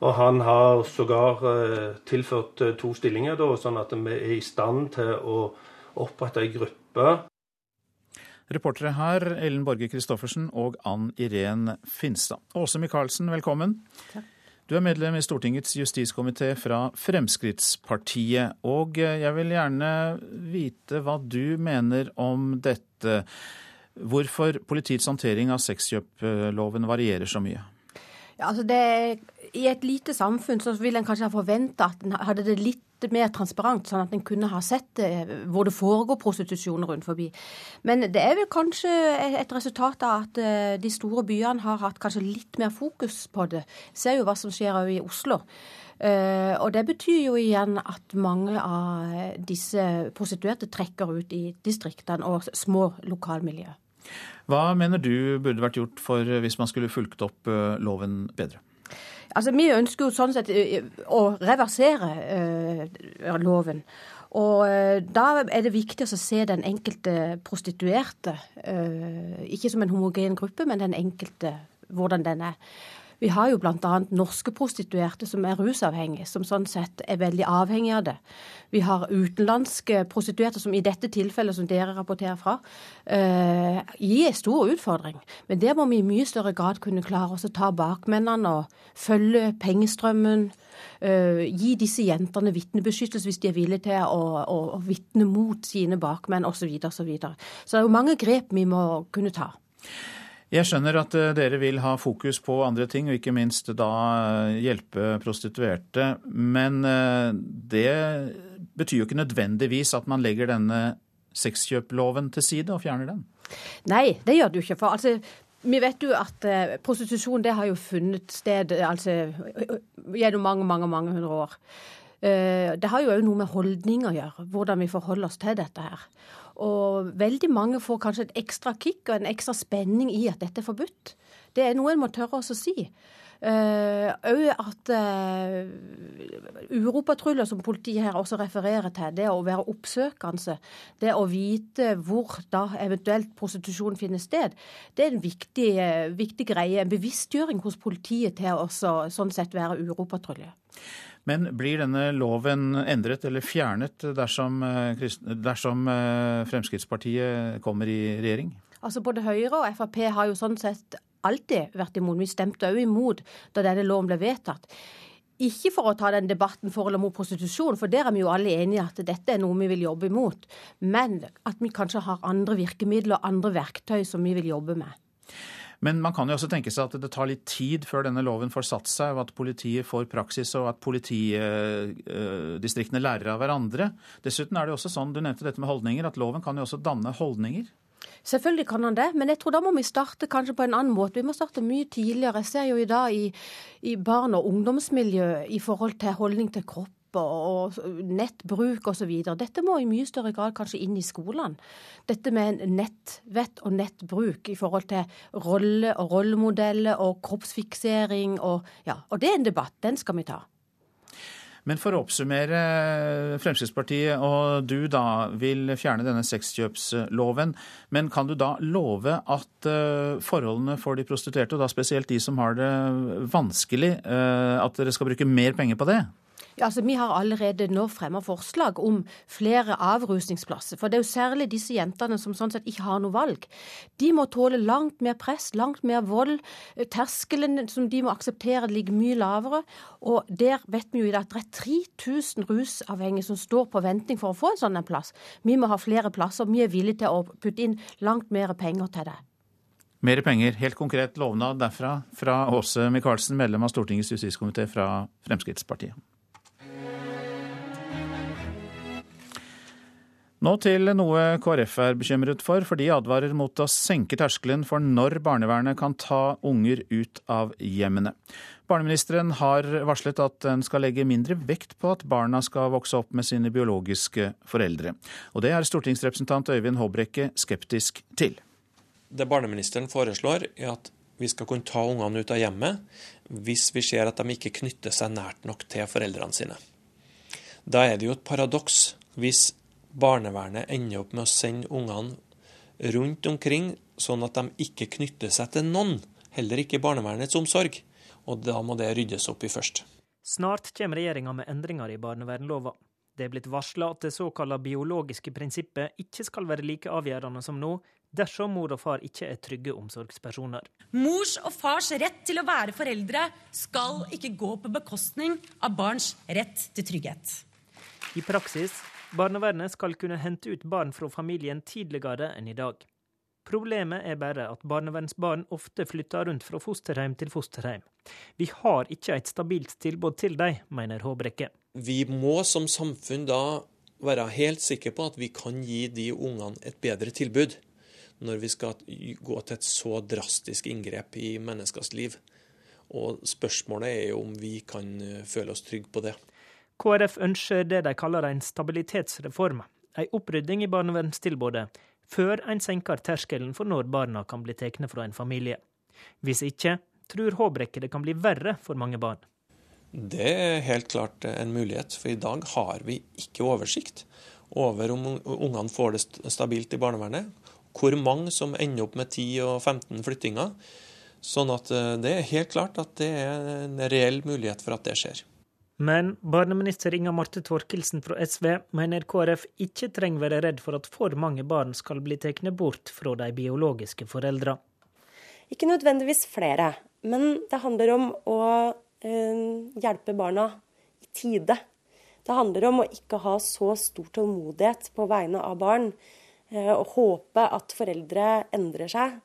Og han har sågar uh, tilført to stillinger, da, sånn at vi er i stand til å opprette ei gruppe Reportere her Ellen Borge Christoffersen og Ann Irén Finstad. Åse Michaelsen, velkommen. Takk. Du er medlem i Stortingets justiskomité fra Fremskrittspartiet. Og jeg vil gjerne vite hva du mener om dette. Hvorfor politiets håndtering av sexkjøploven varierer så mye? Ja, altså det, I et lite samfunn så vil en kanskje ha forventa at en hadde det litt mer transparent, sånn at en kunne ha sett det, hvor det foregår prostitusjon rundt forbi. Men det er vel kanskje et resultat av at eh, de store byene har hatt kanskje litt mer fokus på det. Ser jo hva som skjer i Oslo. Uh, og det betyr jo igjen at mange av disse prostituerte trekker ut i distriktene og små lokalmiljø. Hva mener du burde vært gjort for hvis man skulle fulgt opp loven bedre? Altså, Vi ønsker jo sånn sett eh, å reversere uh, loven. Og uh, da er det viktig å se den enkelte prostituerte, uh, ikke som en homogen gruppe, men den enkelte, hvordan den er. Vi har jo bl.a. norske prostituerte som er rusavhengige, som sånn sett er veldig avhengige av det. Vi har utenlandske prostituerte, som i dette tilfellet som dere rapporterer fra, uh, gir stor utfordring. Men der må vi i mye større grad kunne klare oss å ta bakmennene og følge pengestrømmen. Uh, gi disse jentene vitnebeskyttelse hvis de er villige til å, å, å vitne mot sine bakmenn osv. Så, videre, så, videre. så det er jo mange grep vi må kunne ta. Jeg skjønner at eh, dere vil ha fokus på andre ting, og ikke minst da eh, hjelpe prostituerte. Men eh, det betyr jo ikke nødvendigvis at man legger denne sexkjøploven til side og fjerner den? Nei, det gjør det jo ikke. For altså, vi vet jo at prostitusjon det har jo funnet sted altså, gjennom mange, mange, mange hundre år. Det har jo òg noe med holdning å gjøre, hvordan vi forholder oss til dette her. Og veldig mange får kanskje et ekstra kick og en ekstra spenning i at dette er forbudt. Det er noe en må tørre oss å si. Òg uh, at uh, uropatruljer, som politiet her også refererer til, det å være oppsøkende, det å vite hvor da eventuelt prostitusjon finner sted, det er en viktig, uh, viktig greie. En bevisstgjøring hos politiet til å sånn sett være uropatrulje. Men blir denne loven endret eller fjernet dersom, eh, dersom eh, Fremskrittspartiet kommer i regjering? Altså Både Høyre og Frp har jo sånn sett alltid vært imot. Vi stemte òg imot da denne loven ble vedtatt. Ikke for å ta den debatten for eller mot prostitusjon, for der er vi jo alle enige at dette er noe vi vil jobbe imot. Men at vi kanskje har andre virkemidler og andre verktøy som vi vil jobbe med. Men man kan jo også tenke seg at det tar litt tid før denne loven får satt seg, og at politiet får praksis, og at politidistriktene lærer av hverandre. Dessuten er det også sånn, du nevnte dette med holdninger, at loven kan jo også danne holdninger. Selvfølgelig kan han det, men jeg tror da må vi starte kanskje på en annen måte. Vi må starte mye tidligere. Jeg ser jo i dag i, i barn- og ungdomsmiljø i forhold til holdning til kropp og nettbruk osv. Dette må i mye større grad kanskje inn i skolene. Dette med nettvett og nettbruk i forhold til rolle og rollemodeller og kroppsfiksering. Og, ja, og det er en debatt. Den skal vi ta. Men for å oppsummere, Fremskrittspartiet og du da vil fjerne denne sexkjøpsloven. Men kan du da love at eh, forholdene for de prostituerte, og da spesielt de som har det vanskelig, eh, at dere skal bruke mer penger på det? Altså, Vi har allerede nå fremmet forslag om flere avrusningsplasser. For det er jo særlig disse jentene som sånn sett ikke har noe valg. De må tåle langt mer press, langt mer vold. Terskelen som de må akseptere ligger mye lavere. Og der vet vi jo i dag at det er 3000 rusavhengige som står på venting for å få en sånn en plass. Vi må ha flere plasser. Vi er villige til å putte inn langt mer penger til det. Mer penger. Helt konkret lovnad derfra fra Åse Michaelsen, medlem av Stortingets justiskomité fra Fremskrittspartiet. Nå til noe KrF er bekymret for, for de advarer mot å senke terskelen for når barnevernet kan ta unger ut av hjemmene. Barneministeren har varslet at den skal legge mindre vekt på at barna skal vokse opp med sine biologiske foreldre. Og det er stortingsrepresentant Øyvind Håbrekke skeptisk til. Det barneministeren foreslår, er at vi skal kunne ta ungene ut av hjemmet hvis vi ser at de ikke knytter seg nært nok til foreldrene sine. Da er det jo et paradoks hvis barnevernet ender opp med å sende ungene rundt omkring, sånn at de ikke knytter seg til noen, heller ikke barnevernets omsorg. Og da må det ryddes opp i først. Snart kommer regjeringa med endringer i barnevernlova. Det er blitt varsla at det såkalla biologiske prinsippet ikke skal være like avgjørende som nå, dersom mor og far ikke er trygge omsorgspersoner. Mors og fars rett til å være foreldre skal ikke gå på bekostning av barns rett til trygghet. I praksis Barnevernet skal kunne hente ut barn fra familien tidligere enn i dag. Problemet er bare at barnevernsbarn ofte flytter rundt fra fosterhjem til fosterhjem. Vi har ikke et stabilt tilbud til dem, mener Håbrekke. Vi må som samfunn da være helt sikre på at vi kan gi de ungene et bedre tilbud når vi skal gå til et så drastisk inngrep i menneskers liv. Og spørsmålet er jo om vi kan føle oss trygge på det. KrF ønsker det de kaller en stabilitetsreform, en opprydding i barnevernstilbudet, før en senker terskelen for når barna kan bli tatt fra en familie. Hvis ikke, tror Håbrekke det kan bli verre for mange barn. Det er helt klart en mulighet, for i dag har vi ikke oversikt over om ungene får det stabilt i barnevernet. Hvor mange som ender opp med 10 og 15 flyttinger. Sånn at det er helt klart at det er en reell mulighet for at det skjer. Men barneminister Inga Marte Thorkildsen fra SV mener KrF ikke trenger være redd for at for mange barn skal bli tatt bort fra de biologiske foreldra. Ikke nødvendigvis flere, men det handler om å eh, hjelpe barna i tide. Det handler om å ikke ha så stor tålmodighet på vegne av barn, eh, og håpe at foreldre endrer seg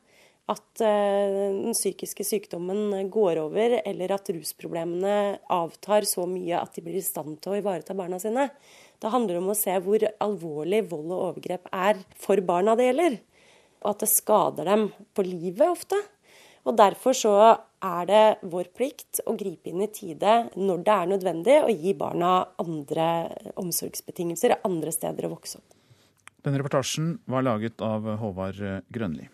at eh, den psykiske sykdommen går over, eller at rusproblemene avtar så mye at de blir i stand til å ivareta barna sine. Det handler om å se hvor alvorlig vold og overgrep er for barna det gjelder. Og at det skader dem på livet ofte. Og Derfor så er det vår plikt å gripe inn i tide når det er nødvendig, og gi barna andre omsorgsbetingelser, andre steder å vokse opp. Denne reportasjen var laget av Håvard Grønli.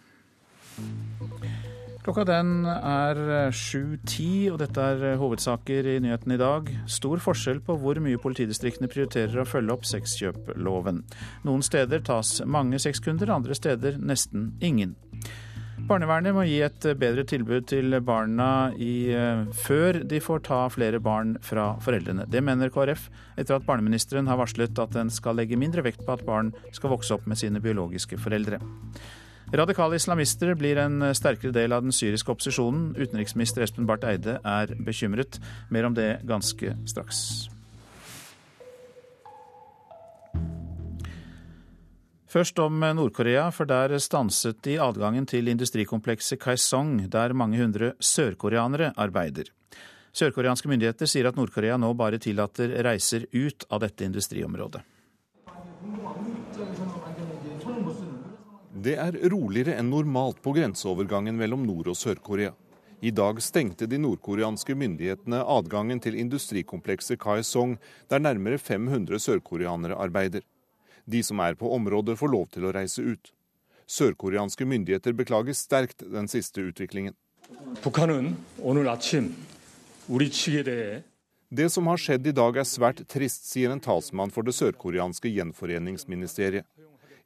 Klokka den er 7.10, og dette er hovedsaker i nyhetene i dag. Stor forskjell på hvor mye politidistriktene prioriterer å følge opp sexkjøploven. Noen steder tas mange sexkunder, andre steder nesten ingen. Barnevernet må gi et bedre tilbud til barna i, før de får ta flere barn fra foreldrene. Det mener KrF, etter at barneministeren har varslet at den skal legge mindre vekt på at barn skal vokse opp med sine biologiske foreldre. Radikale islamister blir en sterkere del av den syriske opposisjonen. Utenriksminister Espen Barth Eide er bekymret. Mer om det ganske straks. Først om Nord-Korea, for der stanset de adgangen til industrikomplekset Kaesong, der mange hundre sørkoreanere arbeider. Sørkoreanske myndigheter sier at Nord-Korea nå bare tillater reiser ut av dette industriområdet. Det er roligere enn normalt på grenseovergangen mellom Nord- og Sør-Korea. I dag stengte de nordkoreanske myndighetene adgangen til industrikomplekset Kaesong, der nærmere 500 sørkoreanere arbeider. De som er på området, får lov til å reise ut. Sørkoreanske myndigheter beklager sterkt den siste utviklingen. Det som har skjedd i dag er svært trist, sier en talsmann for det sørkoreanske gjenforeningsministeriet.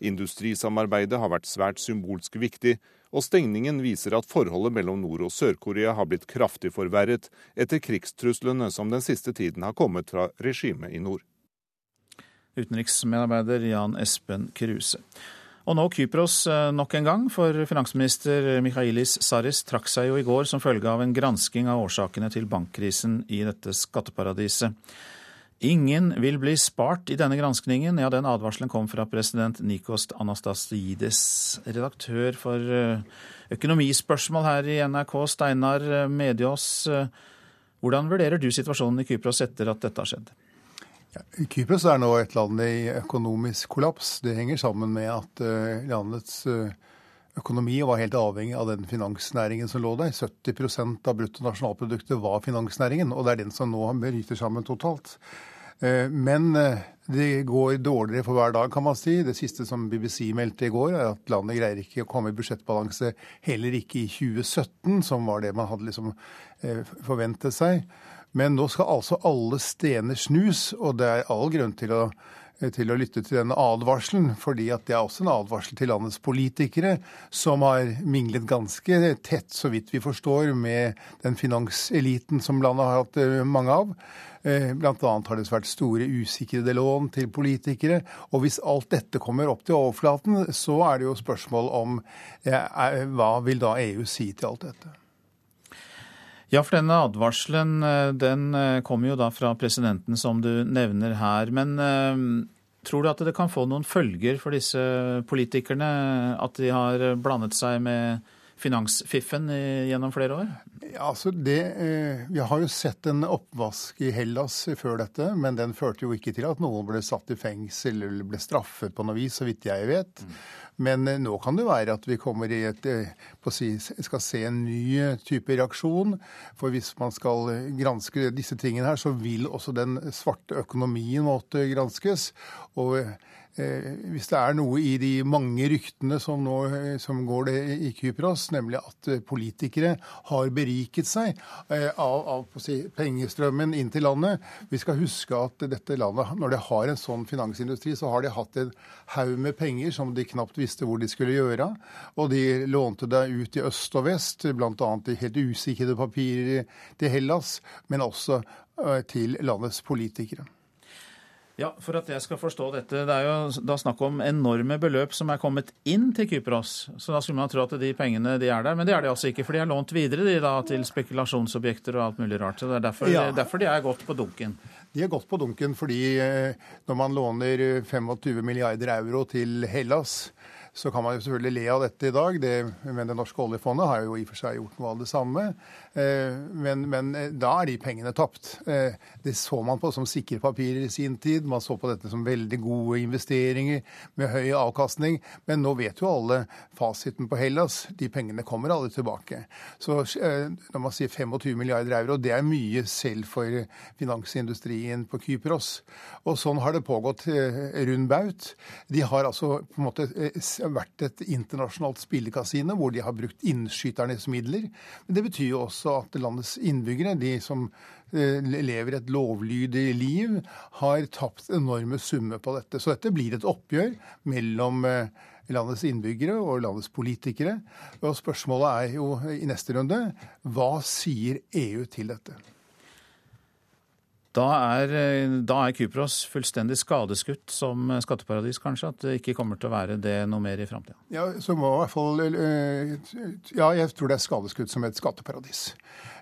Industrisamarbeidet har vært svært symbolsk viktig, og stengningen viser at forholdet mellom Nord- og Sør-Korea har blitt kraftig forverret etter krigstruslene som den siste tiden har kommet fra regimet i nord. Utenriksmedarbeider Jan Espen Kruse. Og nå Kypros eh, nok en gang, for finansminister Mikhailis Saris trakk seg jo i går som følge av en gransking av årsakene til bankkrisen i dette skatteparadiset. Ingen vil bli spart i denne granskningen. Ja, den advarselen kom fra president Nikos Anastasides. Redaktør for eh, økonomispørsmål her i NRK, Steinar eh, Mediås. Eh, hvordan vurderer du situasjonen i Kypros etter at dette har skjedd? Ja, Kypros er nå et land i økonomisk kollaps. Det henger sammen med at landets økonomi var helt avhengig av den finansnæringen som lå der. 70% av bruttonasjonalproduktet var finansnæringen, og det er den som nå bryter sammen totalt. Eh, men eh, det går dårligere for hver dag, kan man si. Det siste som BBC meldte i går, er at landet greier ikke å komme i budsjettbalanse heller ikke i 2017, som var det man hadde liksom eh, forventet seg. Men nå skal altså alle stener snus, og det er all grunn til å til å lytte til denne advarselen, fordi at det er også en advarsel til landets politikere, som har minglet ganske tett, så vidt vi forstår, med den finanseliten som landet har hatt eh, mange av. Eh, blant annet har det vært store usikrede lån til politikere. Og hvis alt dette kommer opp til overflaten, så er det jo spørsmål om hva vil da EU si til alt dette? Ja, for denne advarselen eh, den eh, kommer jo da fra presidenten, som du nevner her. Men eh, tror du at det kan få noen følger for disse politikerne at de har blandet seg med finansfiffen gjennom flere år? Ja, altså det, Vi har jo sett en oppvask i Hellas før dette, men den førte jo ikke til at noen ble satt i fengsel eller ble straffet på noe vis, så vidt jeg vet. Mm. Men eh, nå kan det være at vi kommer i et, eh, si, skal se en ny eh, type reaksjon. For hvis man skal granske disse tingene her, så vil også den svarte økonomien måtte granskes. Og hvis det er noe i de mange ryktene som, nå, som går det i Kypros, nemlig at politikere har beriket seg eh, av, av si, pengestrømmen inn til landet. Vi skal huske at dette landet, når det har en sånn finansindustri, så har de hatt en haug med penger som de knapt visste hvor de skulle gjøre. Og de lånte det ut i øst og vest, bl.a. i helt usikrede papirer til Hellas, men også eh, til landets politikere. Ja, For at jeg skal forstå dette, det er jo da snakk om enorme beløp som er kommet inn til Kypros. Så da skulle man tro at de pengene de er der, men det er de altså ikke. For de er lånt videre de da til spekulasjonsobjekter og alt mulig rart. Så det er derfor, ja. derfor de er gått på dunken. De er gått på dunken fordi eh, når man låner 25 milliarder euro til Hellas, så kan man jo selvfølgelig le av dette i dag, det, men det norske oljefondet har jo i og for seg gjort noe av det samme. Eh, men, men eh, da er de pengene tapt. Eh, det så man på som sikre papirer i sin tid. Man så på dette som veldig gode investeringer med høy avkastning. Men nå vet jo alle fasiten på Hellas. De pengene kommer alle tilbake. Så når man sier 25 milliarder euro, det er mye selv for finansindustrien på Kypros. Og sånn har det pågått rund baut. De har altså på en måte vært et internasjonalt spillekasino hvor de har brukt innskyternes midler. Men det betyr jo også at landets innbyggere, de som eh, lever et lovlydig liv, har tapt enorme summer på dette. Så dette blir et oppgjør mellom eh, landets innbyggere og landets politikere. Og spørsmålet er jo i neste runde hva sier EU til dette? Da er, da er, Kypros fullstendig skadeskutt som skatteparadis, kanskje? At det ikke kommer til å være det noe mer i framtida? Ja, eh, Ja, jeg tror det er skadeskutt som et skatteparadis.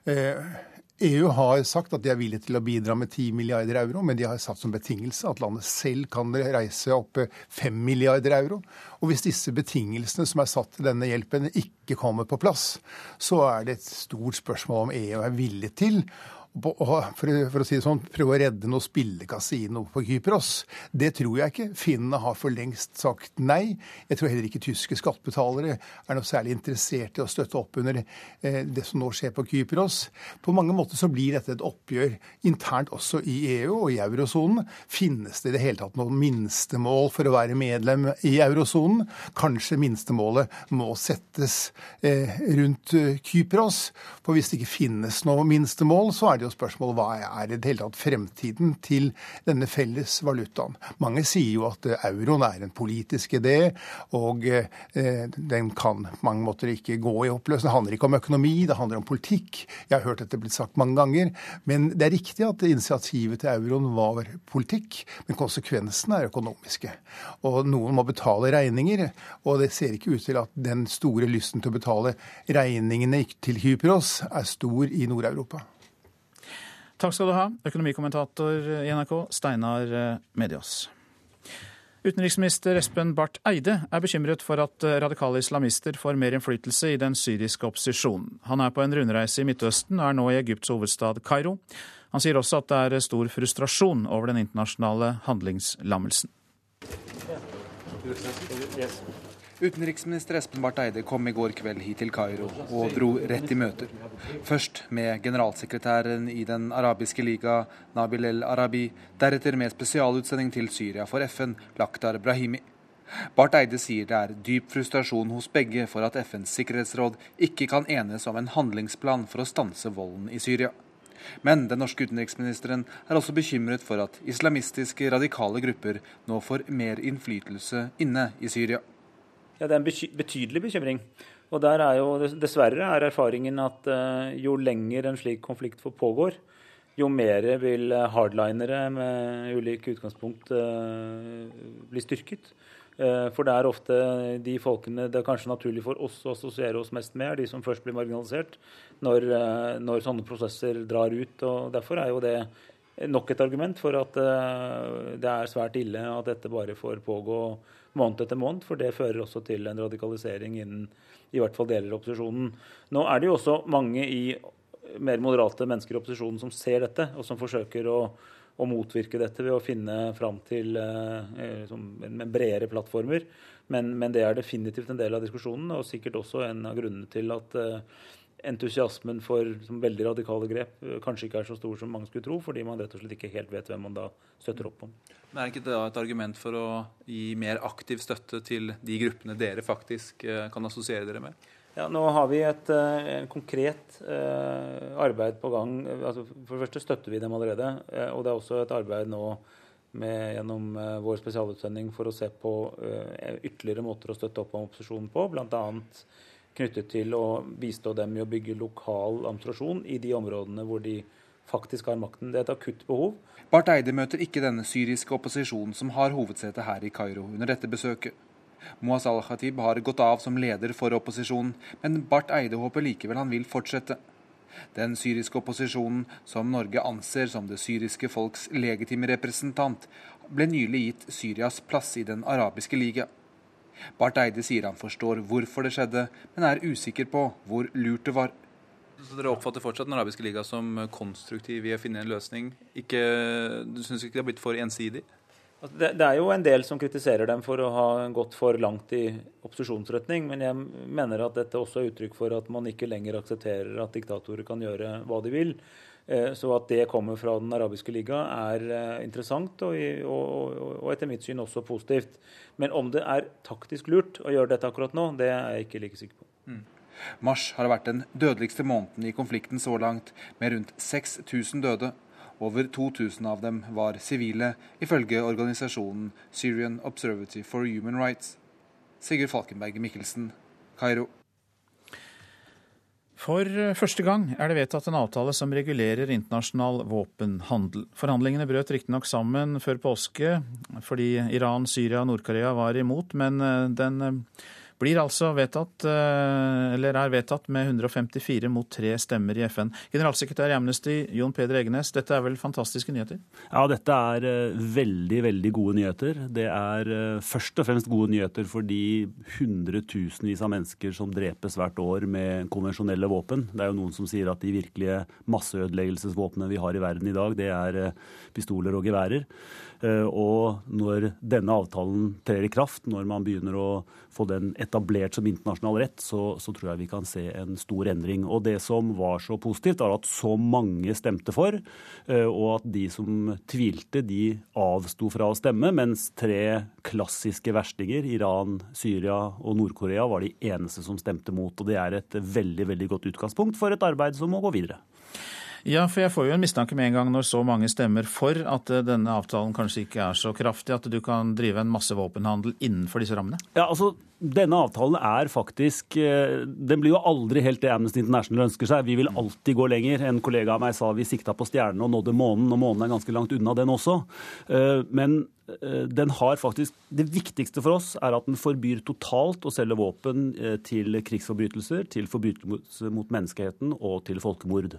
EU eh, e har sagt at de er villige til å bidra med 10 milliarder euro, men de har satt som betingelse at landet selv kan reise opp 5 milliarder euro. Og hvis disse betingelsene som er satt til denne hjelpen, ikke kommer på plass, så er det et stort spørsmål om EU er villig til for, for, å si det sånn, prøve å redde noe spillekasino på Kypros. Det tror jeg ikke. Finnene har for lengst sagt nei. Jeg tror heller ikke tyske skattebetalere er noe særlig interessert i å støtte opp under eh, det som nå skjer på Kypros. På mange måter så blir dette et oppgjør internt også i EU og i eurosonen. Finnes det i det hele tatt noen minstemål for å være medlem i eurosonen? Kanskje minstemålet må settes eh, rundt eh, Kypros. For hvis det ikke finnes noe minstemål, så er det jo spørsmålet hva er i det hele tatt fremtiden til denne felles valutaen. Mange sier jo at eh, euroen er en politisk idé, og eh, den kan på mange måter ikke gå i oppløsning. Det handler ikke om økonomi, det handler om politikk. Jeg har hørt dette blitt sagt mange ganger. Men det er riktig at initiativet til euroen var politikk, men konsekvensene er økonomiske. Og noen må betale regninger, og det ser ikke ut til at den store lysten til å betale regningene til Kypros er stor i Nord-Europa. Takk skal du ha, økonomikommentator i NRK, Steinar eh, Medias. Utenriksminister Espen Barth Eide er bekymret for at eh, radikale islamister får mer innflytelse i den syriske opposisjonen. Han er på en rundreise i Midtøsten og er nå i Egypts hovedstad Kairo. Han sier også at det er stor frustrasjon over den internasjonale handlingslammelsen. Utenriksminister Espen Barth Eide kom i går kveld hit til Kairo og dro rett i møter. Først med generalsekretæren i Den arabiske liga, Nabil el-Arabi, deretter med spesialutsending til Syria for FN, Lakhdar Brahimi. Barth Eide sier det er dyp frustrasjon hos begge for at FNs sikkerhetsråd ikke kan enes om en handlingsplan for å stanse volden i Syria. Men den norske utenriksministeren er også bekymret for at islamistiske radikale grupper nå får mer innflytelse inne i Syria. Ja, Det er en betydelig bekymring. Og der er jo dessverre er erfaringen at uh, jo lenger en slik konflikt pågår, jo mer vil eh, hardlinere med ulike utgangspunkt uh, bli styrket. For det er ofte de folkene det er kanskje naturlig for oss å assosiere oss mest med, er de som først blir marginalisert når, når sånne prosesser drar ut. og Derfor er jo det nok et argument for at det er svært ille at dette bare får pågå måned etter måned, for det fører også til en radikalisering innen i hvert fall deler av opposisjonen. Nå er det jo også mange i mer moderate mennesker i opposisjonen som ser dette, og som forsøker å, å motvirke dette ved å finne fram til eh, med bredere plattformer. Men, men, det er definitivt en del av diskusjonen, og sikkert også en av grunnene til at eh, entusiasmen for veldig radikale grep eh, kanskje ikke er så stor som mange skulle tro, fordi man rett og slett ikke helt vet hvem man da støtter opp om. Men Er ikke det et argument for å gi mer aktiv støtte til de gruppene dere faktisk eh, kan assosiere dere med? Ja, nå har vi et uh, konkret uh, arbeid på gang. Altså, for det første støtter vi dem allerede. Uh, og det er også et arbeid nå med, gjennom vår spesialutsending for å se på ytterligere måter å støtte opp om opposisjonen på. Bl.a. knyttet til å bistå dem i å bygge lokal administrasjon i de områdene hvor de faktisk har makten. Det er et akutt behov. Barth Eide møter ikke denne syriske opposisjonen som har hovedsete her i Kairo under dette besøket. Moaz al-Khatib har gått av som leder for opposisjonen, men Barth Eide håper likevel han vil fortsette. Den syriske opposisjonen, som Norge anser som det syriske folks legitime representant, ble nylig gitt Syrias plass i Den arabiske liga. Barth Eide sier han forstår hvorfor det skjedde, men er usikker på hvor lurt det var. Så Dere oppfatter fortsatt Den arabiske liga som konstruktiv i å finne en løsning? Ikke, du syns ikke det har blitt for ensidig? Altså, det, det, er jo en del som kritiserer dem for å ha gått for langt i opposisjonsretning, men jeg mener at dette også er uttrykk for at man ikke lenger aksepterer at diktatorer kan gjøre hva de vil. Eh, så at det kommer fra Den arabiske liga er eh, interessant og, og, og, etter mitt syn også positivt. Men om det er taktisk lurt å gjøre dette akkurat nå, det er jeg ikke like sikker på. Mm. Mars har vært den dødeligste måneden i konflikten så langt, med rundt 6000 døde over 2000 av dem var sivile, ifølge organisasjonen Syrian Observatory for Human Rights. Sigurd Falkenberg Mikkelsen, Kairo. For første gang er det vedtatt en avtale som regulerer internasjonal våpenhandel. Forhandlingene brøt riktignok sammen før påske fordi Iran, Syria og Nord-Korea var imot, men eh, den blir altså vedtatt, eh, eller er vedtatt med 154 mot tre stemmer i FN. Generalsekretær i Amnesty, Jon Peder Egenes, dette er vel fantastiske nyheter? Ja, dette er eh, veldig, veldig gode nyheter. Det er eh, først og fremst gode nyheter for de hundretusenvis av mennesker som drepes hvert år med konvensjonelle våpen. Det er jo noen som sier at de virkelige masseødeleggelsesvåpnene vi har i verden i dag, det er pistoler og geværer. Eh, og når denne avtalen trer i kraft, når man begynner å få den etablert som internasjonal rett, så, så, tror jeg vi kan se en stor endring. Og det som var så positivt, er at så mange stemte for, eh, og at de som tvilte, de avsto fra å stemme, mens tre klassiske verstinger, Iran, Syria og Nord-Korea, var de eneste som stemte mot. Og det er et veldig, veldig godt utgangspunkt for et arbeid som må gå videre. Ja, for jeg får jo en mistanke med en gang når så mange stemmer for at eh, denne avtalen kanskje ikke er så kraftig at du kan drive en masse våpenhandel innenfor disse rammene? Ja, altså denne avtalen er faktisk eh, Den blir jo aldri helt det Amnesty International ønsker seg. Vi vil alltid gå lenger. En kollega av meg sa vi sikta på stjernene og nådde månen, og månen er ganske langt unna den også. Eh, men den har faktisk Det viktigste for oss er at den forbyr totalt å selge våpen til krigsforbrytelser, til forbrytelser mot menneskeheten og til folkemord.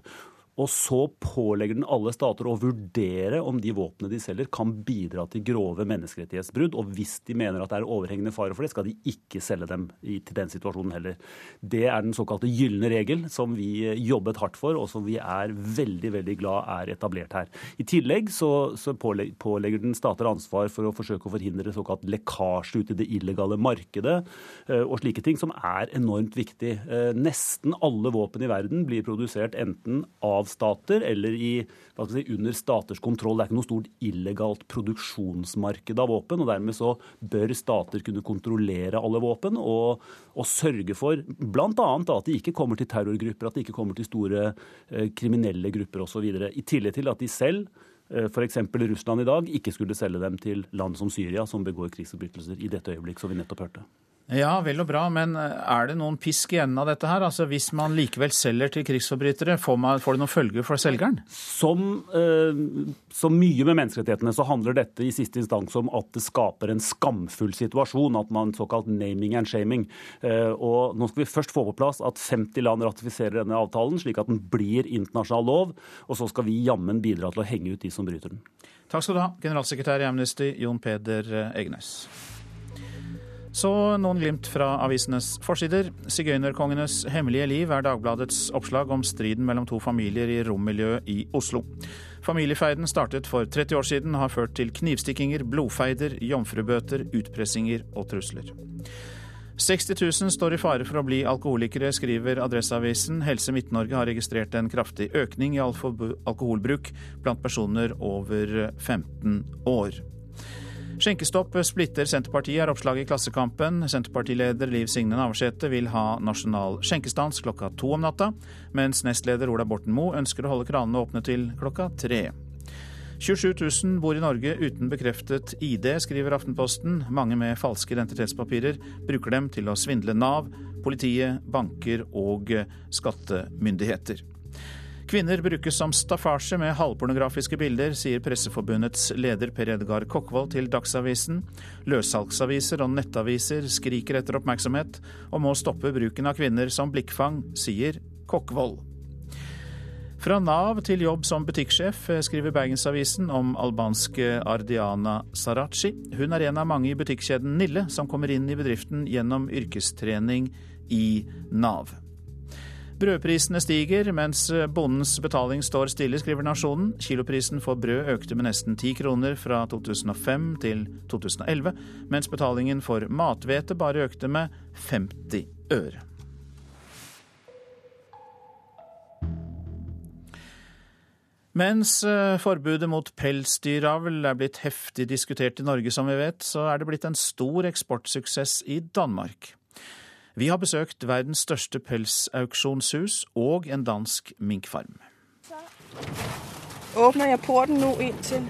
Og så pålegger den alle stater å vurdere om de våpnene de selger, kan bidra til grove menneskerettighetsbrudd. Og hvis de mener at det er overhengende fare for det, skal de ikke selge dem i, til den situasjonen heller. Det er den såkalte gylne regel, som vi jobbet hardt for, og som vi er veldig veldig glad er etablert her. I tillegg så, så pålegger den stater ansvar for å forsøke å forhindre såkalt lekkasje ut i det illegale markedet eh, og slike ting, som er enormt viktig. Eh, nesten alle våpen i verden blir produsert enten av av stater eller i, si, under staters kontroll. Det er ikke noe stort illegalt produksjonsmarked av våpen. og Dermed så bør stater kunne kontrollere alle våpen og, og sørge for bl.a. at de ikke kommer til terrorgrupper, at de ikke kommer til store eh, kriminelle grupper osv. I tillegg til at de selv eh, F.eks. Russland i dag ikke skulle selge dem til land som Syria, som begår krigsforbrytelser i dette øyeblikk, som vi nettopp hørte. Ja, vel og bra, men eh, er det noen pisk i enden av dette her? Altså Hvis man likevel selger til krigsforbrytere, får, man, får det noen følger for selgeren? Som, eh, som, mye med menneskerettighetene så handler dette i siste instans om at det skaper en skamfull situasjon. At man såkalt naming and shaming. Eh, og nå skal vi først få på plass at 50 land ratifiserer denne avtalen, slik at den blir internasjonal lov. Og så skal vi jammen bidra til å henge ut de som bryter den. Takk skal du ha, generalsekretær i Amnesty, Jon Peder Egnes. Så noen glimt fra avisenes forsider. Sigøynerkongenes hemmelige liv er Dagbladets oppslag om striden mellom to familier i rommiljøet i Oslo. Familiefeiden startet for 30 år siden har ført til knivstikkinger, blodfeider, jomfrubøter, utpressinger og trusler. 60 000 står i fare for å bli alkoholikere, skriver Adresseavisen. Helse Midt-Norge har registrert en kraftig økning i alkoholbruk blant personer over 15 år. Skjenkestopp splitter Senterpartiet, er oppslaget i Klassekampen. Senterpartileder Liv Signe Navarsete vil ha nasjonal skjenkestans klokka to om natta, mens nestleder Ola Borten Moe ønsker å holde kranene åpne til klokka tre. 27 000 bor i Norge uten bekreftet ID, skriver Aftenposten. Mange med falske identitetspapirer bruker dem til å svindle Nav, politiet, banker og skattemyndigheter. Kvinner brukes som staffasje med halvpornografiske bilder, sier Presseforbundets leder Per Edgar Kokkvold til Dagsavisen. Løssalgsaviser og nettaviser skriker etter oppmerksomhet, og må stoppe bruken av kvinner som blikkfang, sier Kokkvold. Fra Nav til jobb som butikksjef, skriver Bergensavisen om albanske Ardiana Saraci. Hun er en av mange i butikkjeden Nille som kommer inn i bedriften gjennom yrkestrening i Nav. Brødprisene stiger, mens bondens betaling står stille, skriver Nasjonen. Kiloprisen for brød økte med nesten 10 kroner fra 2005 til 2011, mens betalingen for mathvete bare økte med 50 øre. Mens eh, forbudet mot pelsdyravl er blitt heftig diskutert i Norge, som vi vet, så er det blitt en stor eksportsuksess i Danmark. Vi har besøkt verdens største pelsauksjonshus og en dansk minkfarm. Åpner jeg porten nå inn til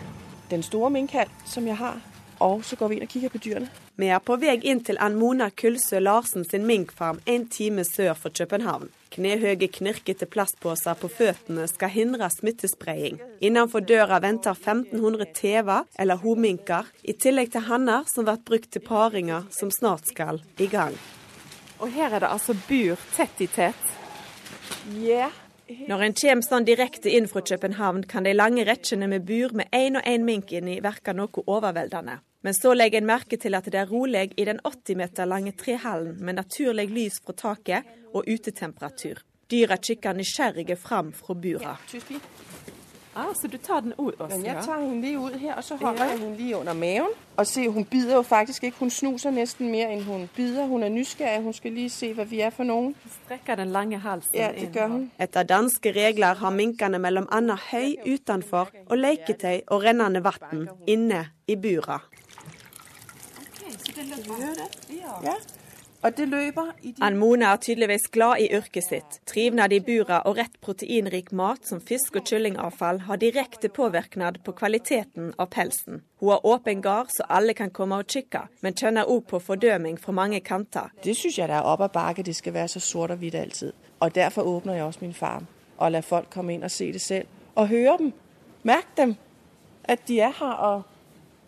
den store minkhall som jeg har, og så går vi inn og kikker på dyrene. Vi er på vei inn til Anmona Kulsø Larsen sin minkfarm en time sør for København. Knehøye, knirkete plastposer på føttene skal hindre smittespredning. Innenfor døra venter 1500 tever eller hominker, i tillegg til hanner som blir brukt til paringer som snart skal i gang. Og her er det altså bur tett i tett. Yeah. Når en kommer sånn direkte inn fra København, kan de lange rekkene med bur med én og én mink inni virke noe overveldende. Men så legger en merke til at det er rolig i den 80 meter lange trehallen med naturlig lys fra taket og utetemperatur. Dyra kikker nysgjerrige fram fra bura. Ah, så du tar den ut også? Men jeg tar henne lige ut her, og så holder ja. jeg henne lige under maven. Og se, hun bider jo faktisk ikke. Hun snuser nesten mer enn hun bider. Hun er nysgjerrig. Hun skal lige se hva vi er for noen. Strekker den lange halsen Ja, det gjør hun. Etter danske regler har minkene mellom annet høy utenfor og leketøy og rennende vann inne i bura. Okay, så det løper i de... Anmona er tydeligvis glad i yrket sitt. Trivnad i bura og rett proteinrik mat som fisk og kyllingavfall har direkte påvirknad på kvaliteten av pelsen. Hun har åpen gard så alle kan komme og kikke, men kjenner òg på fordøming fra mange kanter. Det syns jeg det er opp av bakke. Det skal være så sort og hvitt alltid. Og derfor åpner jeg også min farm og lar folk komme inn og se det selv. Og høre dem. merke dem. At de er her, og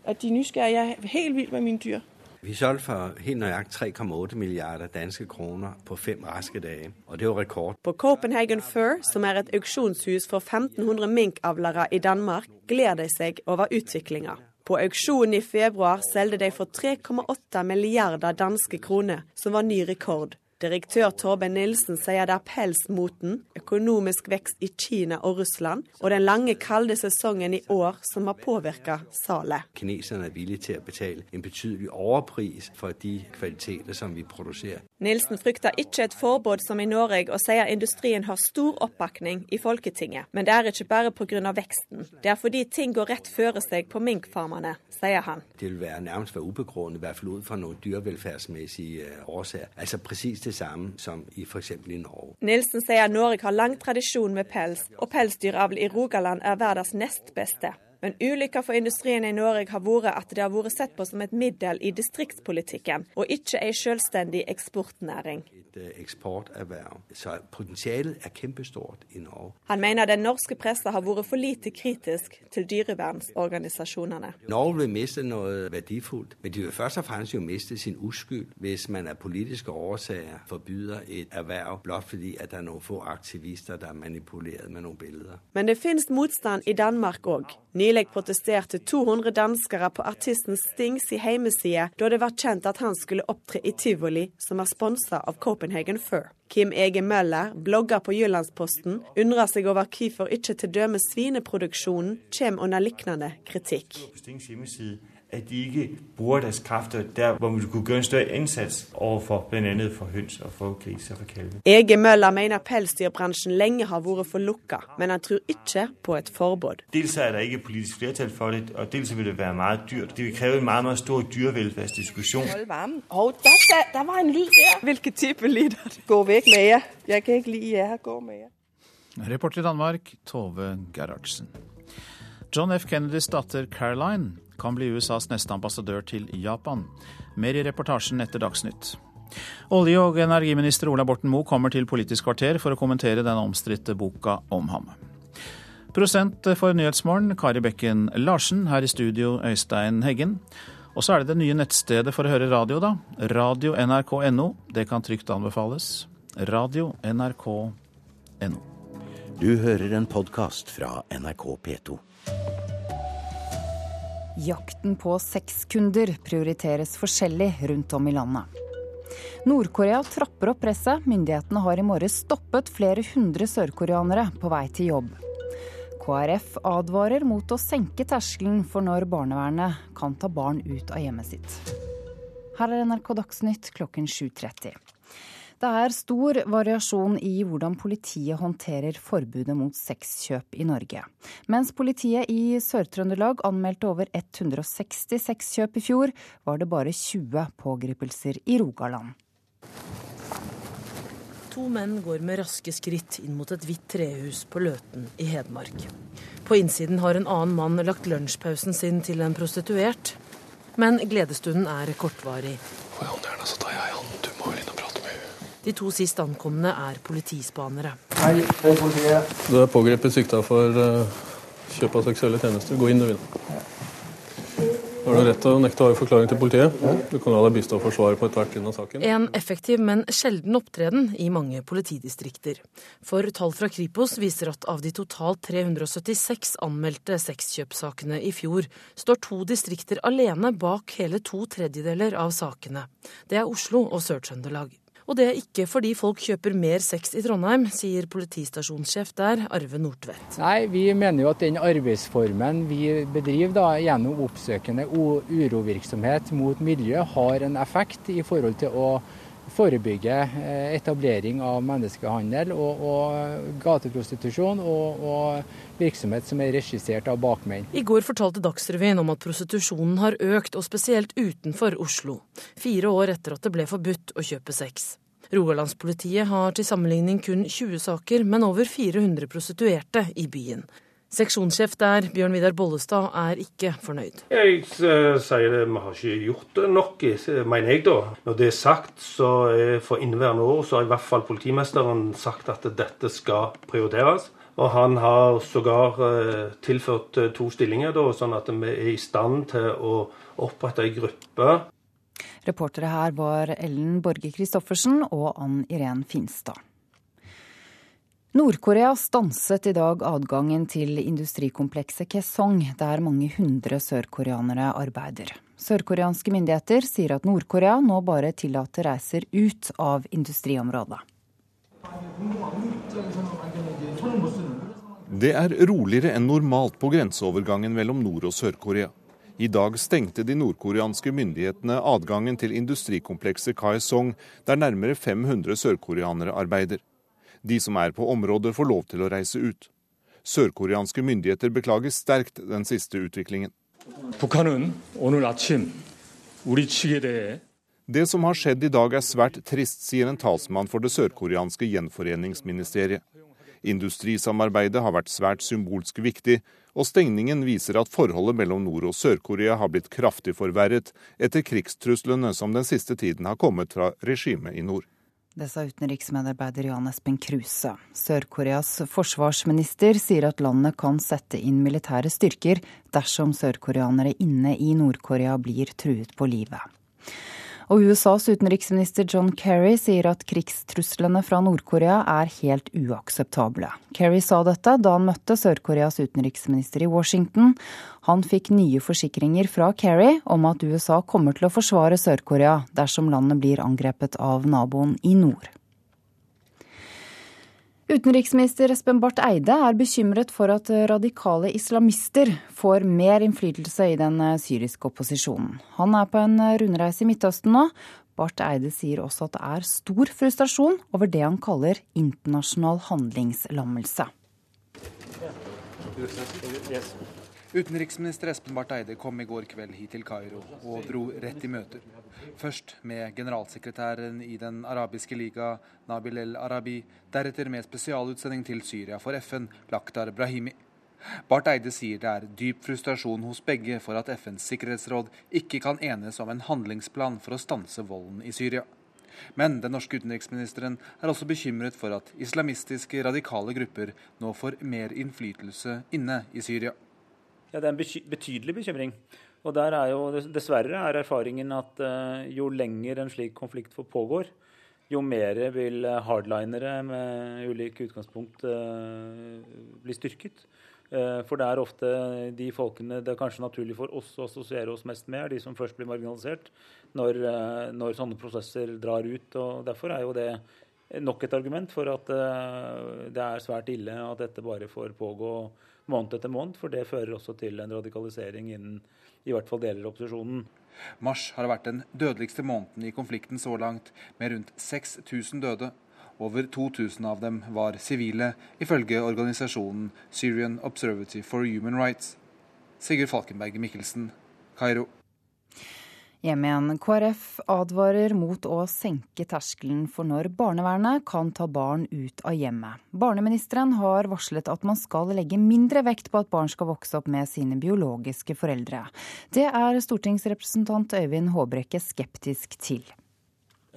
at de er nysgjerrige. Jeg er helt vill med mine dyr. Vi solgte for helt nøyaktig 3,8 milliarder danske kroner på fem raske dager, og det var rekord. På Copenhagen Fur, som er et auksjonshus for 1500 minkavlere i Danmark, gleder de seg over utviklinga. På auksjonen i februar solgte de for 3,8 milliarder danske kroner, som var ny rekord. Direktør Torben Nilsen sier det er pelsmoten, økonomisk vekst i Kina og Russland og den lange, kalde sesongen i år som har påvirka salet. Kineserne er villige til å betale en betydelig overpris for de kvaliteter som vi produserer. Nilsen frykter ikke et forbud som i Norge, og sier industrien har stor oppbakning i Folketinget. Men det er ikke bare pga. veksten. Det er fordi ting går rett føre seg på minkfarmene, sier han. Det vil være nærmest være ubegrunnet, i hvert fall ut fra noen dyrevelferdsmessige årsaker. Altså presis det samme som i f.eks. Norge. Nilsen sier Norge har lang tradisjon med pels, og pelsdyravl i Rogaland er verdens nest beste. Men ulykka for industrien i Norge har vært at det har vært sett på som et middel i distriktspolitikken, og ikke ei selvstendig eksportnæring. Et eksporterhverv. Så potensialet er kjempestort i Norge. Han mener den norske pressa har vært for lite kritisk til dyrevernsorganisasjonene. Norge vil miste noe verdifullt, men de vil først og fremst jo miste sin uskyld hvis man av politiske årsaker forbyr et erhverv blott fordi at det er noen få aktivister der er manipulert med noen bilder. Men det finnes motstand i Danmark òg. Nylig protesterte 200 danskere på artisten Stings i hjemmeside da det var kjent at han skulle opptre i tivoli, som er sponsa av Copenhagen Fur. Kim Ege Møller, blogger på Jyllandsposten, undrer seg over hvorfor ikke dømes svineproduksjonen kommer under lignende kritikk. At de ikke bruger deres krefter der hvor man kunne gjøre en større innsats overfor bl.a. for høns og for griser og for kalver. Ege Møller mener pelsdyrbransjen lenge har vært for lukka, men han tror ikke på et forbud. Dels er det ikke politisk flertall for det, og dels vil det være meget dyrt. Det vil kreve en meget, meget stor dyrevelfærdsdiskusjon. Hold varmen. Hov, der, der var en lyd der. Hvilken type lyd er det? Gå vekk med jer. Jeg kan ikke lide jer. Gå med jer. Reporter i Danmark, Tove Gerhardsen. John F. Kennedys datter Caroline kan bli USAs neste ambassadør til Japan. Mer i reportasjen etter Dagsnytt. Olje- og energiminister Ola Borten Moe kommer til Politisk kvarter for å kommentere den omstridte boka om ham. Prosent for Nyhetsmorgen, Kari Bekken Larsen. Her i studio, Øystein Heggen. Og så er det det nye nettstedet for å høre radio, da. Radio NRK.no. Det kan trygt anbefales. Radio NRK.no. Du hører en podkast fra NRK P2. Jakten på sexkunder prioriteres forskjellig rundt om i landet. Nord-Korea trapper opp presset. Myndighetene har i morges stoppet flere hundre sørkoreanere på vei til jobb. KrF advarer mot å senke terskelen for når barnevernet kan ta barn ut av hjemmet sitt. Her er NRK Dagsnytt klokken 7.30. Det er stor variasjon i hvordan politiet håndterer forbudet mot sexkjøp i Norge. Mens politiet i Sør-Trøndelag anmeldte over 160 sexkjøp i fjor, var det bare 20 pågripelser i Rogaland. To menn går med raske skritt inn mot et hvitt trehus på Løten i Hedmark. På innsiden har en annen mann lagt lunsjpausen sin til en prostituert. Men gledestunden er kortvarig. De to sist ankomne er politispanere. Hei, hei politiet. Du er pågrepet sikta for uh, kjøp av seksuelle tjenester. Gå inn, du, Vidar. Har du rett til å nekte å ha en forklaring til politiet? Du kan alle bistå forsvaret på ethvert trinn av saken. En effektiv, men sjelden opptreden i mange politidistrikter. For tall fra Kripos viser at av de totalt 376 anmeldte sexkjøpssakene i fjor, står to distrikter alene bak hele to tredjedeler av sakene. Det er Oslo og Sør-Trøndelag. Og det er ikke fordi folk kjøper mer sex i Trondheim, sier politistasjonssjef der, Arve Nordtvedt. Nei, Vi mener jo at den arbeidsformen vi bedriver da, gjennom oppsøkende urovirksomhet mot miljø, har en effekt i forhold til å forebygge eh, etablering av menneskehandel og, og gateprostitusjon og, og virksomhet som er regissert av bakmenn. I går fortalte Dagsrevyen om at prostitusjonen har økt, og spesielt utenfor Oslo. Fire år etter at det ble forbudt å kjøpe sex. Rogalandspolitiet har til sammenligning kun 20 saker, men over 400 prostituerte i byen. Seksjonssjef der, Bjørn Vidar Bollestad, er ikke fornøyd. Jeg uh, sier det, vi har ikke gjort nok, mener jeg da. Når det er sagt, så er for inneværende år så har i hvert fall politimesteren sagt at dette skal prioriteres. Og han har sågar tilført to stillinger, da, sånn at vi er i stand til å opprette ei gruppe. Reportere her var Ellen Borge Christoffersen og Ann Irén Finstad. Nord-Korea stanset i dag adgangen til industrikomplekset Kaesong, der mange hundre sørkoreanere arbeider. Sørkoreanske myndigheter sier at Nord-Korea nå bare tillater reiser ut av industriområdet. Det er roligere enn normalt på grenseovergangen mellom Nord- og Sør-Korea. I dag stengte de nordkoreanske myndighetene adgangen til industrikomplekset Kaesong, der nærmere 500 sørkoreanere arbeider. De som er på området, får lov til å reise ut. Sørkoreanske myndigheter beklager sterkt den siste utviklingen. Det som har skjedd i dag er svært trist, sier en talsmann for det sørkoreanske gjenforeningsministeriet. Industrisamarbeidet har vært svært symbolsk viktig, og stengningen viser at forholdet mellom Nord- og Sør-Korea har blitt kraftig forverret etter krigstruslene som den siste tiden har kommet fra regimet i nord. Det sa utenriksmedarbeider Jan Espen Kruse. Sør-Koreas forsvarsminister sier at landet kan sette inn militære styrker dersom sørkoreanere inne i Nord-Korea blir truet på livet. Og USAs utenriksminister John Kerry sier at krigstruslene fra Nord-Korea er helt uakseptable. Kerry sa dette da han møtte Sør-Koreas utenriksminister i Washington. Han fikk nye forsikringer fra Kerry om at USA kommer til å forsvare Sør-Korea dersom landet blir angrepet av naboen i nord. Utenriksminister Espen Barth Eide er bekymret for at radikale islamister får mer innflytelse i den syriske opposisjonen. Han er på en rundreise i Midtøsten nå. Barth Eide sier også at det er stor frustrasjon over det han kaller internasjonal handlingslammelse. Utenriksminister Espen Barth Eide kom i går kveld hit til Kairo og dro rett i møter. Først med generalsekretæren i Den arabiske liga, Nabil el-Arabi, deretter med spesialutsending til Syria for FN, Lakhdar Brahimi. Barth Eide sier det er dyp frustrasjon hos begge for at FNs sikkerhetsråd ikke kan enes om en handlingsplan for å stanse volden i Syria. Men den norske utenriksministeren er også bekymret for at islamistiske radikale grupper nå får mer innflytelse inne i Syria. Ja, Det er en betydelig bekymring. Og der er jo Dessverre er erfaringen at uh, jo lenger en slik konflikt pågår, jo mer vil eh, hardlinere med ulike utgangspunkt uh, bli styrket. For det er ofte de folkene det er kanskje naturlig for oss å assosiere oss mest med, er de som først blir marginalisert når, når sånne prosesser drar ut. og Derfor er jo det nok et argument for at det er svært ille at dette bare får pågå måned etter måned, for det fører også til en radikalisering innen i hvert fall deler av opposisjonen. Mars har vært den dødeligste måneden i konflikten så langt, med rundt 6000 døde. Over 2000 av dem var sivile, ifølge organisasjonen Syrian Observatory for Human Rights. Sigurd Falkenberg Mikkelsen, Kairo. Hjem igjen. KrF advarer mot å senke terskelen for når barnevernet kan ta barn ut av hjemmet. Barneministeren har varslet at man skal legge mindre vekt på at barn skal vokse opp med sine biologiske foreldre. Det er stortingsrepresentant Øyvind Håbrekke skeptisk til.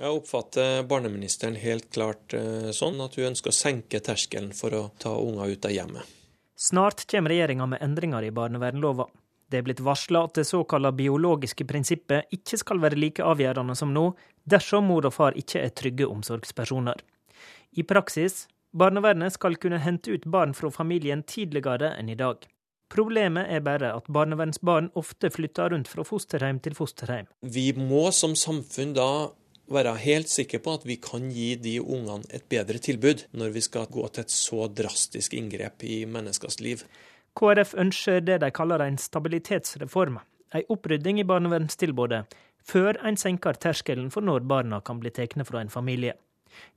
Jeg oppfatter barneministeren helt klart eh, sånn at hun ønsker å senke terskelen for å ta unger ut av hjemmet. Snart kommer regjeringa med endringer i barnevernlova. Det er blitt varsla at det såkalla biologiske prinsippet ikke skal være like avgjørende som nå, dersom mor og far ikke er trygge omsorgspersoner. I praksis barnevernet skal kunne hente ut barn fra familien tidligere enn i dag. Problemet er bare at barnevernsbarn ofte flytter rundt fra fosterhjem til fosterhjem. Vi må som samfunn da være helt sikre på at vi kan gi de ungene et bedre tilbud, når vi skal gå til et så drastisk inngrep i menneskers liv. KrF ønsker det de kaller en stabilitetsreform, en opprydding i barnevernstilbudet, før en senker terskelen for når barna kan bli tatt fra en familie.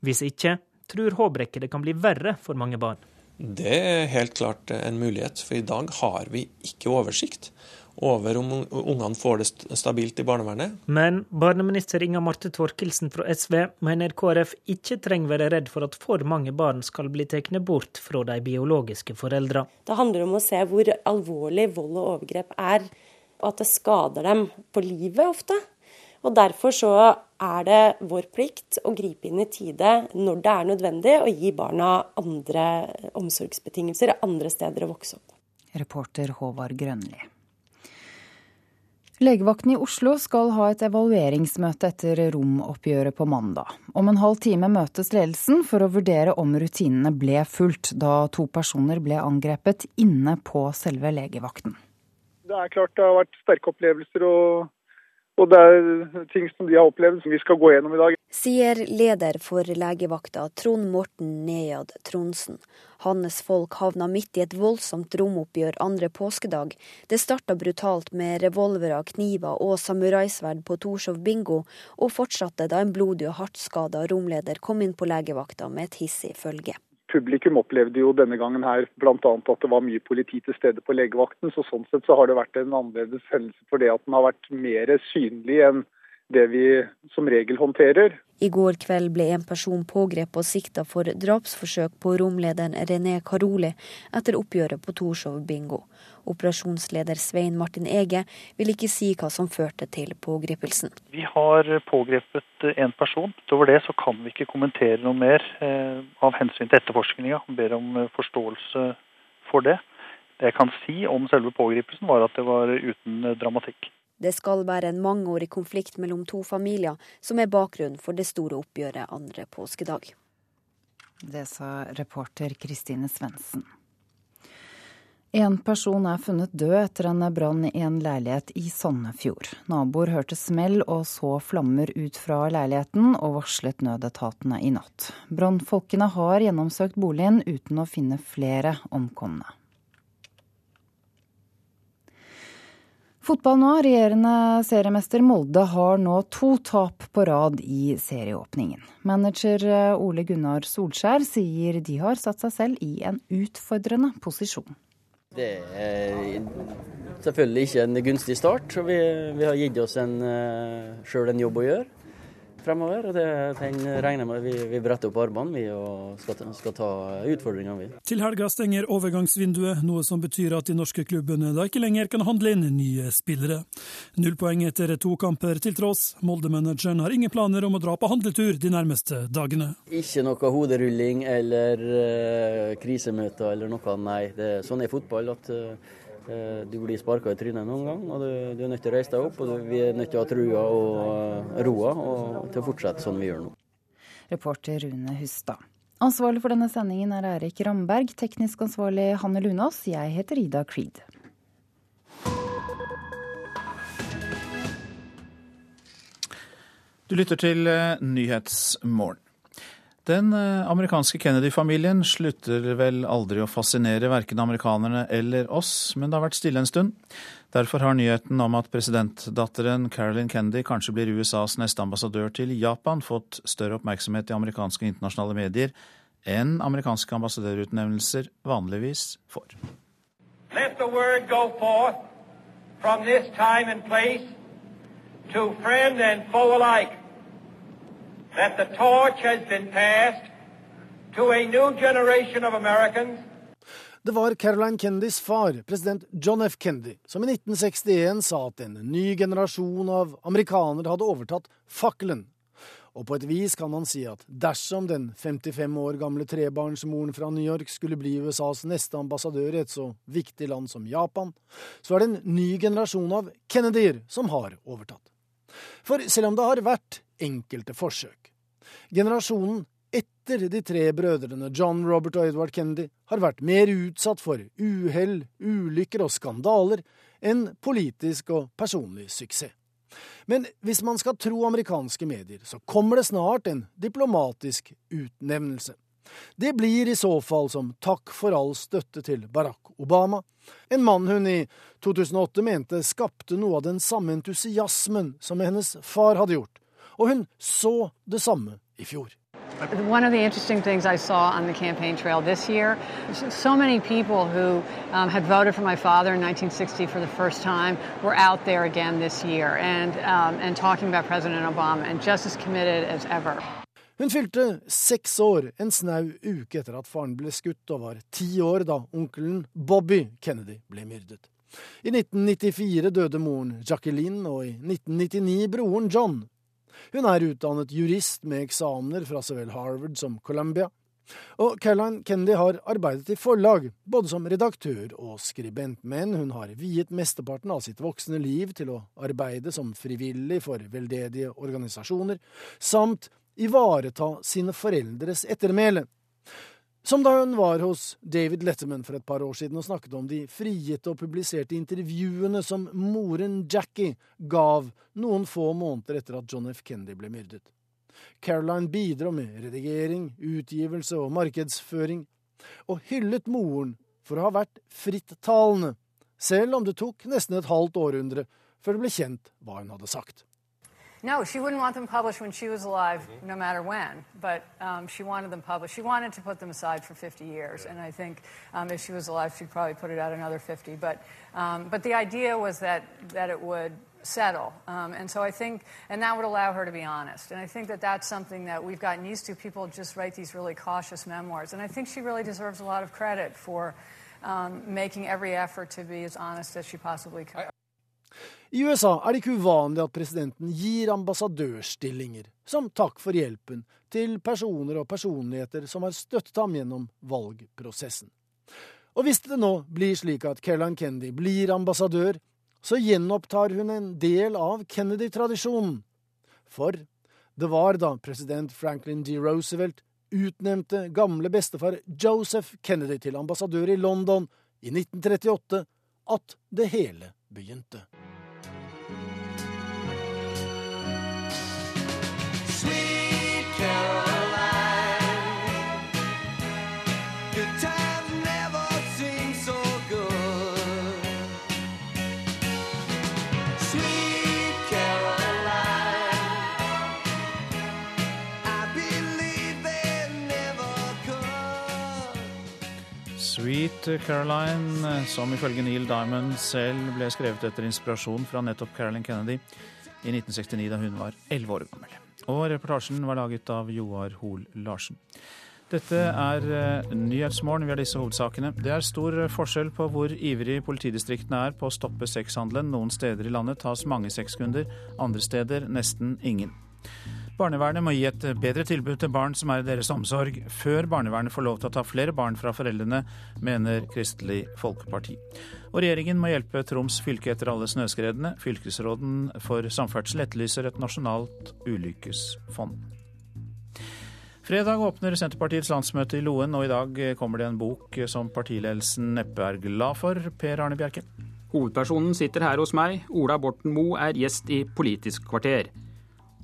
Hvis ikke, tror Håbrekke det kan bli verre for mange barn. Det er helt klart en mulighet, for i dag har vi ikke oversikt over om ungene får det stabilt i barnevernet. Men barneminister Inga Marte Thorkildsen fra SV mener KrF ikke trenger være redd for at for mange barn skal bli tatt bort fra de biologiske foreldrene. Det handler om å se hvor alvorlig vold og overgrep er, og at det skader dem på livet ofte. Og Derfor så er det vår plikt å gripe inn i tide når det er nødvendig, og gi barna andre omsorgsbetingelser, andre steder å vokse opp. Reporter Håvard Grønli. Legevakten i Oslo skal ha et evalueringsmøte etter romoppgjøret på mandag. Om en halv time møtes ledelsen for å vurdere om rutinene ble fulgt, da to personer ble angrepet inne på selve legevakten. Det er klart det har vært sterke opplevelser og og det er ting som de har opplevd som vi skal gå gjennom i dag. Sier leder for legevakta Trond Morten Nejad Tronsen. Hans folk havna midt i et voldsomt romoppgjør andre påskedag. Det starta brutalt med revolvere, kniver og samuraisverd på Torshov bingo, og fortsatte da en blodig og hardt skada romleder kom inn på legevakta med et hissig følge publikum opplevde jo denne gangen her bl.a. at det var mye politi til stede på legevakten. så Sånn sett så har det vært en annerledes hendelse for det at den har vært mer synlig enn det vi som regel håndterer. I går kveld ble en person pågrepet og sikta for drapsforsøk på romlederen René Karoli etter oppgjøret på Torshov bingo. Operasjonsleder Svein Martin Ege vil ikke si hva som førte til pågripelsen. Vi har pågrepet en person. Utover det så kan vi ikke kommentere noe mer eh, av hensyn til etterforskninga. Ber om eh, forståelse for det. Det jeg kan si om selve pågripelsen, var at det var uten eh, dramatikk. Det skal være en mangeårig konflikt mellom to familier som er bakgrunnen for det store oppgjøret andre påskedag. Det sa reporter Kristine Svendsen. En person er funnet død etter en brann i en leilighet i Sandefjord. Naboer hørte smell og så flammer ut fra leiligheten, og varslet nødetatene i natt. Brannfolkene har gjennomsøkt boligen uten å finne flere omkomne. Fotball nå. Regjerende seriemester Molde har nå to tap på rad i serieåpningen. Manager Ole Gunnar Solskjær sier de har satt seg selv i en utfordrende posisjon. Det er selvfølgelig ikke en gunstig start. Vi, vi har gitt oss en, uh, sjøl en jobb å gjøre fremover. og det, Den regner med vi, vi bretter opp armene vi, og skal, skal ta utfordringene. vi. Til helga stenger overgangsvinduet, noe som betyr at de norske klubbene da ikke lenger kan handle inn nye spillere. Null poeng etter to kamper til tross. Molde-manageren har ingen planer om å dra på handletur de nærmeste dagene. Ikke noe hoderulling eller uh, krisemøter eller noe, nei. Det, sånn er fotball. at uh, du blir sparka i trynet noen gang, og du, du, er nødt til å reise deg opp. og du, Vi er nødt til å ha trua og eh, roa og til å fortsette sånn vi gjør nå. Reporter Rune Hustad. Ansvarlig for denne sendingen er Erik Ramberg. Teknisk ansvarlig Hanne Lunås. Jeg heter Ida Creed. Du lytter til eh, Nyhetsmorgen. Den eh, amerikanske Kennedy-familien slutter vel aldri å fascinere verken amerikanerne eller oss, men det har vært stille en stund. Derfor har nyheten om at presidentdatteren Carolyn Kennedy kanskje blir USAs neste ambassadør til Japan, fått større oppmerksomhet i amerikanske internasjonale medier enn amerikanske ambassadørutnevnelser vanligvis får. Let the word go forth from this time and place to friend and foe alike that the torch has been passed to a new generation of Americans. Det var Caroline Kennedys far, president John F. Kennedy, som i 1961 sa at en ny generasjon av amerikanere hadde overtatt fakkelen. Og på et vis kan man si at dersom den 55 år gamle trebarnsmoren fra New York skulle bli USAs neste ambassadør i et så viktig land som Japan, så er det en ny generasjon av Kennedyer som har overtatt. For selv om det har vært enkelte forsøk. Generasjonen etter de tre brødrene John, Robert og Edward Kennedy har vært mer utsatt for uhell, ulykker og skandaler enn politisk og personlig suksess. Men hvis man skal tro amerikanske medier, så kommer det snart en diplomatisk utnevnelse. Det blir i så fall som takk for all støtte til Barack Obama, en mann hun i 2008 mente skapte noe av den samme entusiasmen som hennes far hadde gjort, og hun så det samme i fjor. One of the interesting things I saw on the campaign trail this year, so many people who um, had voted for my father in 1960 for the first time were out there again this year and, um, and talking about President Obama and just as committed as ever. Hun fylte seks år en snau uke etter at faren ble skutt, og var ti år da onkelen Bobby Kennedy ble myrdet. I 1994 døde moren Jacqueline, og i 1999 broren John. Hun er utdannet jurist med eksamener fra så vel Harvard som Columbia. Og Caroline Kennedy har arbeidet i forlag, både som redaktør og skribent, men hun har viet mesteparten av sitt voksne liv til å arbeide som frivillig for veldedige organisasjoner, samt ivareta sine foreldres ettermæle. Som da hun var hos David Letterman for et par år siden og snakket om de frigitte og publiserte intervjuene som moren Jackie gav noen få måneder etter at John F. Kennedy ble myrdet. Caroline bidro med redigering, utgivelse og markedsføring, og hyllet moren for å ha vært frittalende, selv om det tok nesten et halvt århundre før det ble kjent hva hun hadde sagt. No, she wouldn't want them published when she was alive, mm-hmm. no matter when. But um, she wanted them published. She wanted to put them aside for 50 years, and I think um, if she was alive, she'd probably put it out another 50. But um, but the idea was that that it would settle, um, and so I think, and that would allow her to be honest. And I think that that's something that we've gotten used to. People just write these really cautious memoirs, and I think she really deserves a lot of credit for. Um, making every effort to be as honest as she possibly could. I USA er det ikke uvanlig at presidenten gir ambassadørstillinger som takk for hjelpen til personer og personligheter som har støttet ham gjennom valgprosessen. Og hvis det nå blir slik at Kellan Kennedy blir ambassadør, så gjenopptar hun en del av Kennedy-tradisjonen. For det var da president Franklin D. Roosevelt utnevnte gamle bestefar Joseph Kennedy til ambassadør i London i 1938 at det hele begynte. Sweet Caroline, som ifølge Neil Diamond selv ble skrevet etter inspirasjon fra nettopp Carolyn Kennedy i 1969, da hun var elleve år gammel. Og reportasjen var laget av Joar Hoel Larsen. Dette er uh, Nyhetsmorgen. Vi har disse hovedsakene. Det er stor forskjell på hvor ivrig politidistriktene er på å stoppe sexhandelen. Noen steder i landet tas mange sexkunder, andre steder nesten ingen. Barnevernet må gi et bedre tilbud til barn som er i deres omsorg, før barnevernet får lov til å ta flere barn fra foreldrene, mener Kristelig Folkeparti. Og regjeringen må hjelpe Troms fylke etter alle snøskredene. Fylkesråden for samferdsel etterlyser et nasjonalt ulykkesfond. Fredag åpner Senterpartiets landsmøte i Loen, og i dag kommer det en bok som partiledelsen neppe er glad for. Per Arne Bjerke. Hovedpersonen sitter her hos meg. Ola Borten Moe er gjest i Politisk kvarter.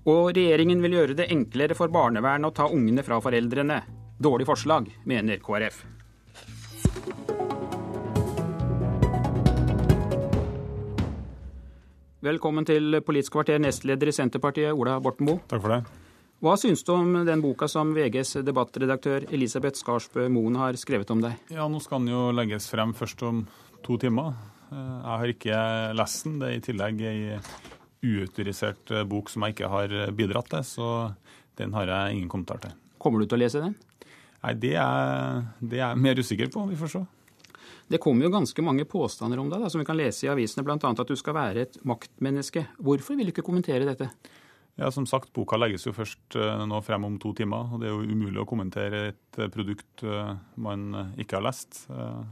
Og regjeringen vil gjøre det enklere for barnevern å ta ungene fra foreldrene. Dårlig forslag, mener KrF. Velkommen til Politisk kvarter, nestleder i Senterpartiet, Ola Borten Moe. Takk for det. Hva syns du om den boka som VGs debattredaktør Elisabeth Skarsbø Moen har skrevet om deg? Ja, Nå skal den jo legges frem først om to timer. Eh, jeg har ikke lest den. Det er i tillegg ei uautorisert eh, bok som jeg ikke har eh, bidratt til, så den har jeg ingen kommentar til. Kommer du til å lese den? Nei, det er, det er jeg mer usikker på. Vi får se. Det kommer jo ganske mange påstander om deg, da, som vi kan lese i avisene, bl.a. at du skal være et maktmenneske. Hvorfor vil du ikke kommentere dette? Ja, Som sagt, boka legges jo først eh, nå frem om to timer. og Det er jo umulig å kommentere et produkt man ikke har lest.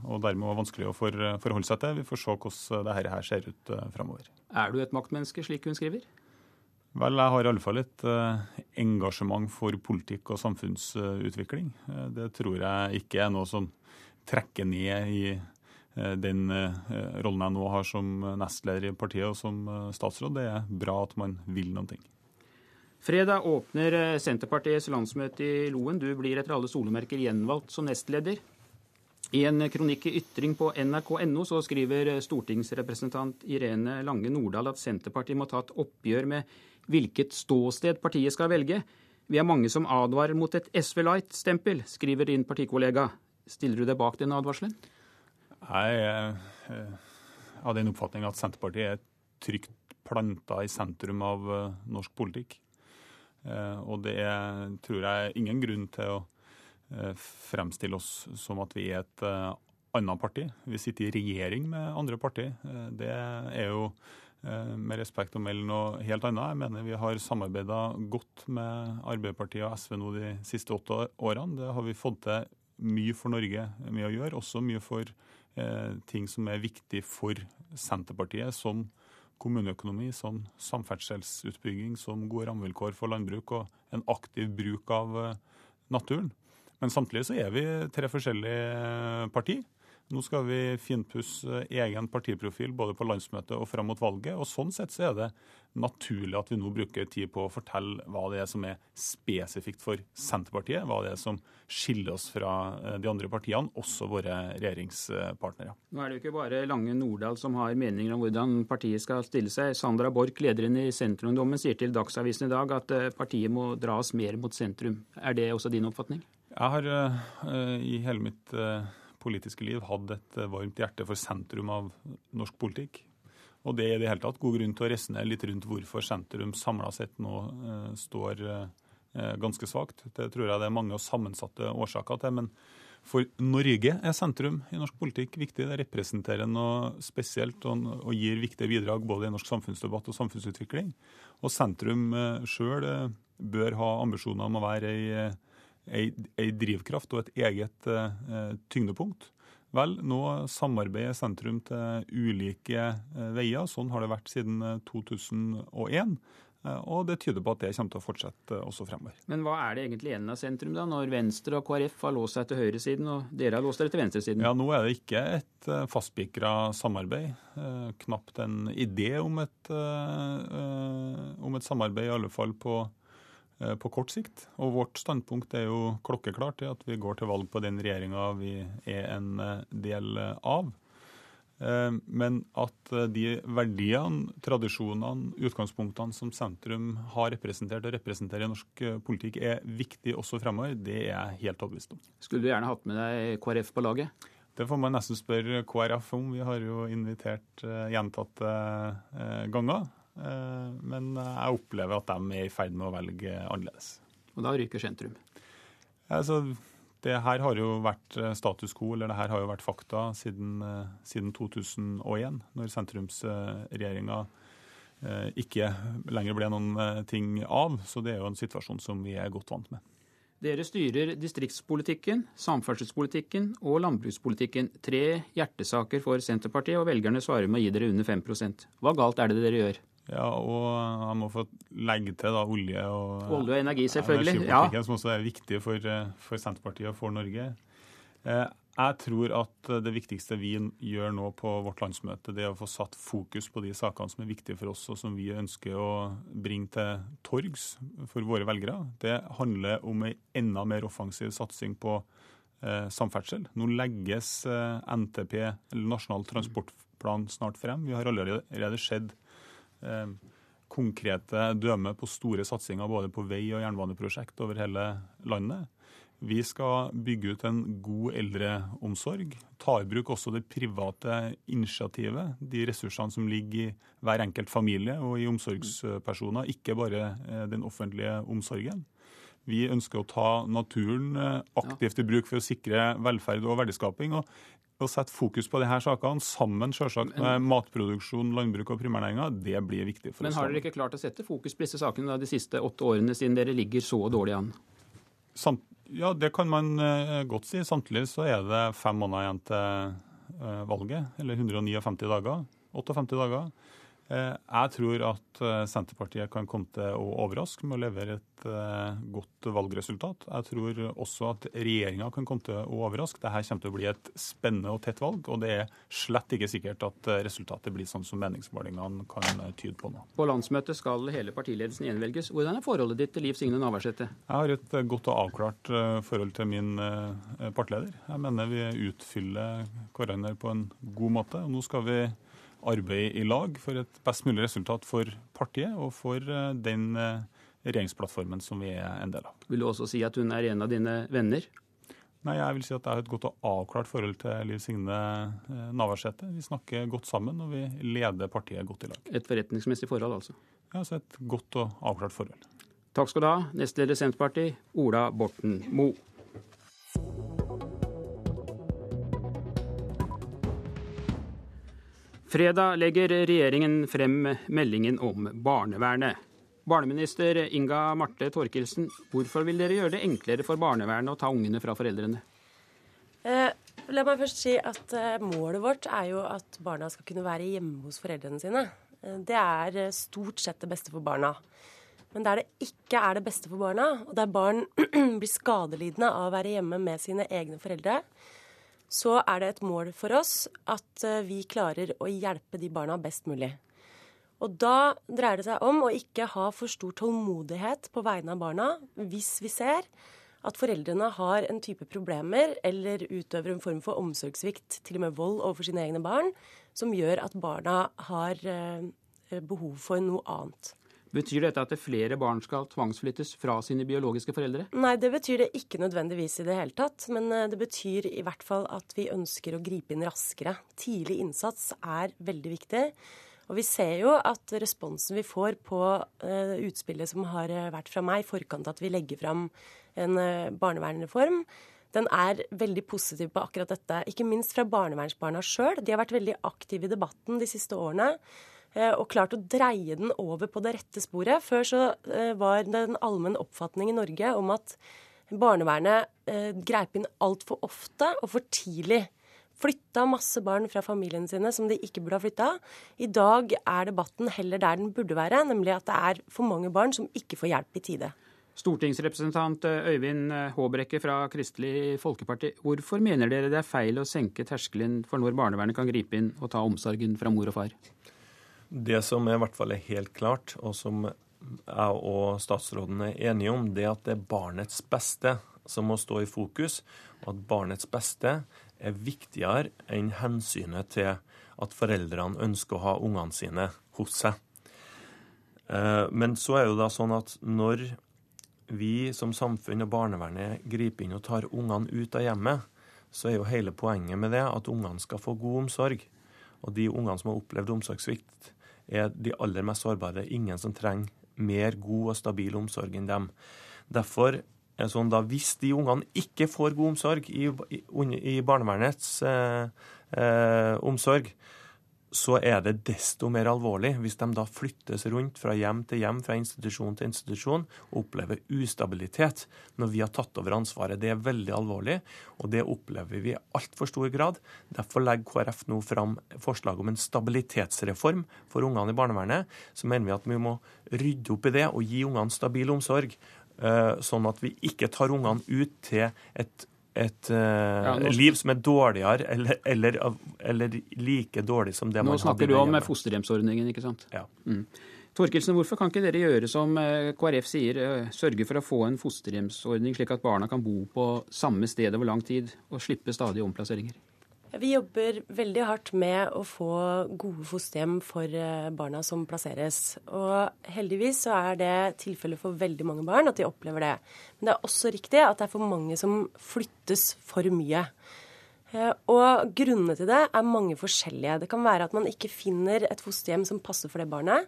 Og dermed vanskelig å forholde seg til. Vi får se hvordan dette her ser ut fremover. Er du et maktmenneske, slik hun skriver? Vel, jeg har i alle fall et engasjement for politikk og samfunnsutvikling. Det tror jeg ikke er noe som trekker ned i den rollen jeg nå har som nestleder i partiet og som statsråd. Det er bra at man vil noen ting. Fredag åpner Senterpartiets landsmøte i Loen. Du blir etter alle solemerker gjenvalgt som nestleder. I en kronikk i Ytring på nrk.no så skriver stortingsrepresentant Irene Lange Nordahl at Senterpartiet må ta et oppgjør med hvilket ståsted partiet skal velge. Vi er mange som advarer mot et SV Light-stempel, skriver din partikollega. Stiller du deg bak den advarselen? Jeg har eh, den oppfatning at Senterpartiet er trygt planta i sentrum av eh, norsk politikk. Eh, og det er, tror jeg, ingen grunn til å Eh, fremstille oss som at vi er et eh, annet parti. Vi sitter i regjering med andre partier. Det er jo med respekt å melde noe helt annet. Jeg mener vi har samarbeida godt med Arbeiderpartiet og SV nå de siste åtte årene. Det har vi fått til mye for Norge med å gjøre, også mye for eh, ting som er viktig for Senterpartiet, som kommuneøkonomi, som samferdselsutbygging, som gode rammevilkår for landbruk og en aktiv bruk av eh, naturen. Men samtidig så er vi tre forskjellige partier. Nå skal vi finpusse egen partiprofil både på landsmøtet og fram mot valget. og Sånn sett så er det naturlig at vi nå bruker tid på å fortelle hva det er som er spesifikt for Senterpartiet, hva det er som skiller oss fra eh, de andre partiene, også våre regjeringspartnere. Nå er det jo ikke bare Lange Nordahl som har meninger om hvordan partiet skal stille seg. Sandra Borch, lederen i Senterungdommen, sier til Dagsavisen i dag at eh, partiet må dras mer mot sentrum. Er det også din oppfatning? Jeg har uh, i hele mitt politiske liv hadde et varmt hjerte for sentrum av norsk politikk. Og det er i det hele tatt god grunn til å resonnere litt rundt hvorfor sentrum samla sett nå står ganske svakt. Det tror jeg det er mange og sammensatte årsaker til. Men for Norge er sentrum i norsk politikk viktig. Det representerer noe spesielt og, og gir viktige bidrag både i norsk samfunnsdebatt og samfunnsutvikling. Og sentrum sjøl bør ha ambisjoner om å være ei ei, drivkraft og et eget eh, tyngdepunkt. Vel, nå samarbeider sentrum til ulike eh, veier. Sånn har det vært siden 2001. Eh, og det tyder på at det kommer til å fortsette også fremover. Men hva er det egentlig igjen av sentrum, da, når Venstre og KrF har låst seg til høyresiden, og dere har låst dere til venstresiden? Ja, Nå er det ikke et fastspikra samarbeid. Knapt en idé om et, om et samarbeid, i alle fall på, på kort sikt. Og vårt standpunkt er jo klokkeklart, i at vi går til valg på den regjeringa vi er en del av. Eh, men at eh, de verdiene, tradisjonene, utgangspunktene som sentrum har representert og representerer i norsk eh, politikk, er viktig også fremover, det er jeg helt overbevist om. Skulle du gjerne hatt med deg KrF på laget? Det får man nesten spørre KrF om. Vi har jo invitert gjentatte ganger. Men jeg opplever at de er i ferd med å velge annerledes. Og da ryker sentrum? Altså, det her har jo vært eh, status quo, eller det her har jo vært fakta siden, eh, siden 2001, når sentrumsregjeringa eh, ikke lenger ble noen ting av. Så det er jo en situasjon som vi er godt vant med. Dere styrer distriktspolitikken, samferdselspolitikken og landbrukspolitikken. Tre hjertesaker for Senterpartiet, og velgerne svarer med å gi dere under 5% Hva galt er det dere gjør? Ja, og han må få legge til da olje og Olje og energi, selvfølgelig. Ja. Som også er viktig for, for, Senterpartiet og for Norge. Eh, jeg tror at det viktigste vi gjør nå på vårt landsmøte, det er å få satt fokus på de sakene som er viktige for oss, og som vi ønsker å bringe til torgs for våre velgere. Det handler om en enda mer offensiv satsing på eh, samferdsel. Nå legges eh, NTP, eller Nasjonal transportplan, snart frem. Vi har allerede sett Eh, konkrete dømme på store satsinger både på vei- og jernbaneprosjekt over hele landet. Vi skal bygge ut en god eldreomsorg. Ta i bruk også det private initiativet, de ressursene som ligger i hver enkelt familie og i omsorgspersoner, ikke bare eh, den offentlige omsorgen. Vi ønsker å ta naturen eh, aktivt i bruk for å sikre velferd og verdiskaping. Og å sette fokus på disse sakene, sammen selvsagt med matproduksjon, landbruk og primærnæringer, det blir viktig for oss. Men har dere ikke klart å sette fokus på disse sakene da, de siste åtte årene, siden dere ligger så dårlig an? Samt, ja, det kan man uh, godt si. Samtidig så er det fem måneder igjen til uh, valget, eller 159 dager. 58 dager. Eh, jeg tror at eh, Senterpartiet kan komme til å overraske med å levere et eh, godt valgresultat. Jeg tror også at regjeringa kan komme til å overraske. Dette kommer til å bli et spennende og tett valg, og det er slett ikke sikkert at resultatet blir sånn som meningsmålingene kan tyde på nå. På landsmøtet skal hele partiledelsen gjenvelges. Hvordan er forholdet ditt til Liv Signe Navarsete? Jeg har et godt og avklart forhold til min partileder. Jeg mener vi utfyller hverandre på en god måte. og nå skal vi arbeide i lag for et best mulig resultat for partiet og for eh, den eh, regjeringsplattformen som vi er en del av. Vil du også si at hun er en av dine venner? Nei, jeg vil si at jeg har et godt og avklart forhold til Liv Signe eh, Navarsete. Vi snakker godt sammen, og vi leder partiet godt i lag. Et forretningsmessig forhold, altså? Ja, altså et godt og avklart forhold. Takk skal du ha, nestleder Senterpartiet, Ola Borten Moe. Fredag legger regjeringen frem meldingen om barnevernet. Barneminister Inga Marte Thorkildsen, hvorfor vil dere gjøre det enklere for barnevernet å ta ungene fra foreldrene? Eh, la meg først si at eh, Målet vårt er jo at barna skal kunne være hjemme hos foreldrene sine. Eh, det er eh, stort sett det beste for barna. Men der det ikke er det beste for barna, og der barn blir skadelidende av å være hjemme med sine egne foreldre, så er det et mål for oss at eh, vi klarer å hjelpe de barna best mulig. Og da dreier det seg om å ikke ha for stor tålmodighet på vegne av barna hvis vi ser at foreldrene har en type problemer eller utøver en form for omsorgssvikt, til og med vold overfor sine egne barn, som gjør at barna har eh, behov for noe annet. Betyr dette at flere barn skal tvangsflyttes fra sine biologiske foreldre? Nei, det betyr det ikke nødvendigvis i det hele tatt. Men eh, det betyr i hvert fall at vi ønsker å gripe inn raskere. Tidlig innsats er veldig viktig. Og vi ser jo at responsen vi får på uh, utspillet som har eh, vært fra meg i forkant at vi legger fram en barnevernreform, den er veldig positiv på akkurat dette. Ikke minst fra barnevernsbarna sjøl. De har vært veldig aktive i debatten de siste årene. Eh, og klart å dreie den over på det rette sporet. Før så eh, var det en allmenn oppfatning i Norge om at barnevernet eh, greip inn altfor ofte og for tidlig. flytta masse barn fra familiene sine som de ikke burde ha flytta. I dag er debatten heller der den burde være, nemlig at det er for mange barn som ikke får hjelp i tide. Stortingsrepresentant Øyvind Håbrekke fra Kristelig Folkeparti. Hvorfor mener dere det er feil å senke terskelen for når barnevernet kan gripe inn og ta omsorgen fra mor og far? Det som i hvert fall er helt klart, og som jeg og statsråden er enige om, det er at det er barnets beste som må stå i fokus, og at barnets beste er viktigere enn hensynet til at foreldrene ønsker å ha ungene sine hos seg. Eh, men så er det da sånn at når vi som samfunn og barnevernet griper inn og tar ungene ut av hjemmet, så er jo hele poenget med det at ungene skal få god omsorg. Og de ungene som har opplevd omsorgssvikt, er de aller mest sårbare. Ingen som trenger mer god og stabil omsorg enn dem. Derfor er det sånn da, Hvis de ungene ikke får god omsorg i, i, i barnevernets eh, eh, omsorg, så er det desto mer alvorlig hvis de da flyttes rundt fra hjem til hjem, fra institusjon til institusjon, og opplever ustabilitet når vi har tatt over ansvaret. Det er veldig alvorlig, og det opplever vi i altfor stor grad. Derfor legger KrF nå fram forslag om en stabilitetsreform for ungene i barnevernet. Så mener vi at vi må rydde opp i det og gi ungene stabil omsorg, eh, sånn at vi ikke tar ungene ut til et et uh, ja, liv som er dårligere eller, eller, eller, like dårlig som det man hadde Nå snakker du om fosterhjemsordningen, ikke sant? Ja. Mm. Torkelsen, hvorfor kan ikke dere gjøre som eh, KrF sier, eh, sørge for å få en fosterhjemsordning slik at barna kan bo på samme sted over lang tid og slippe stadige omplasseringer? Vi jobber veldig hardt med å få gode fosterhjem for eh, barna som plasseres. Og heldigvis så er det tilfellet for veldig mange barn at de opplever det. Men det er også riktig at det er for mange som flyttes for mye. Eh, og grunnene til det er mange forskjellige. Det kan være at man ikke finner et fosterhjem som passer for det barnet.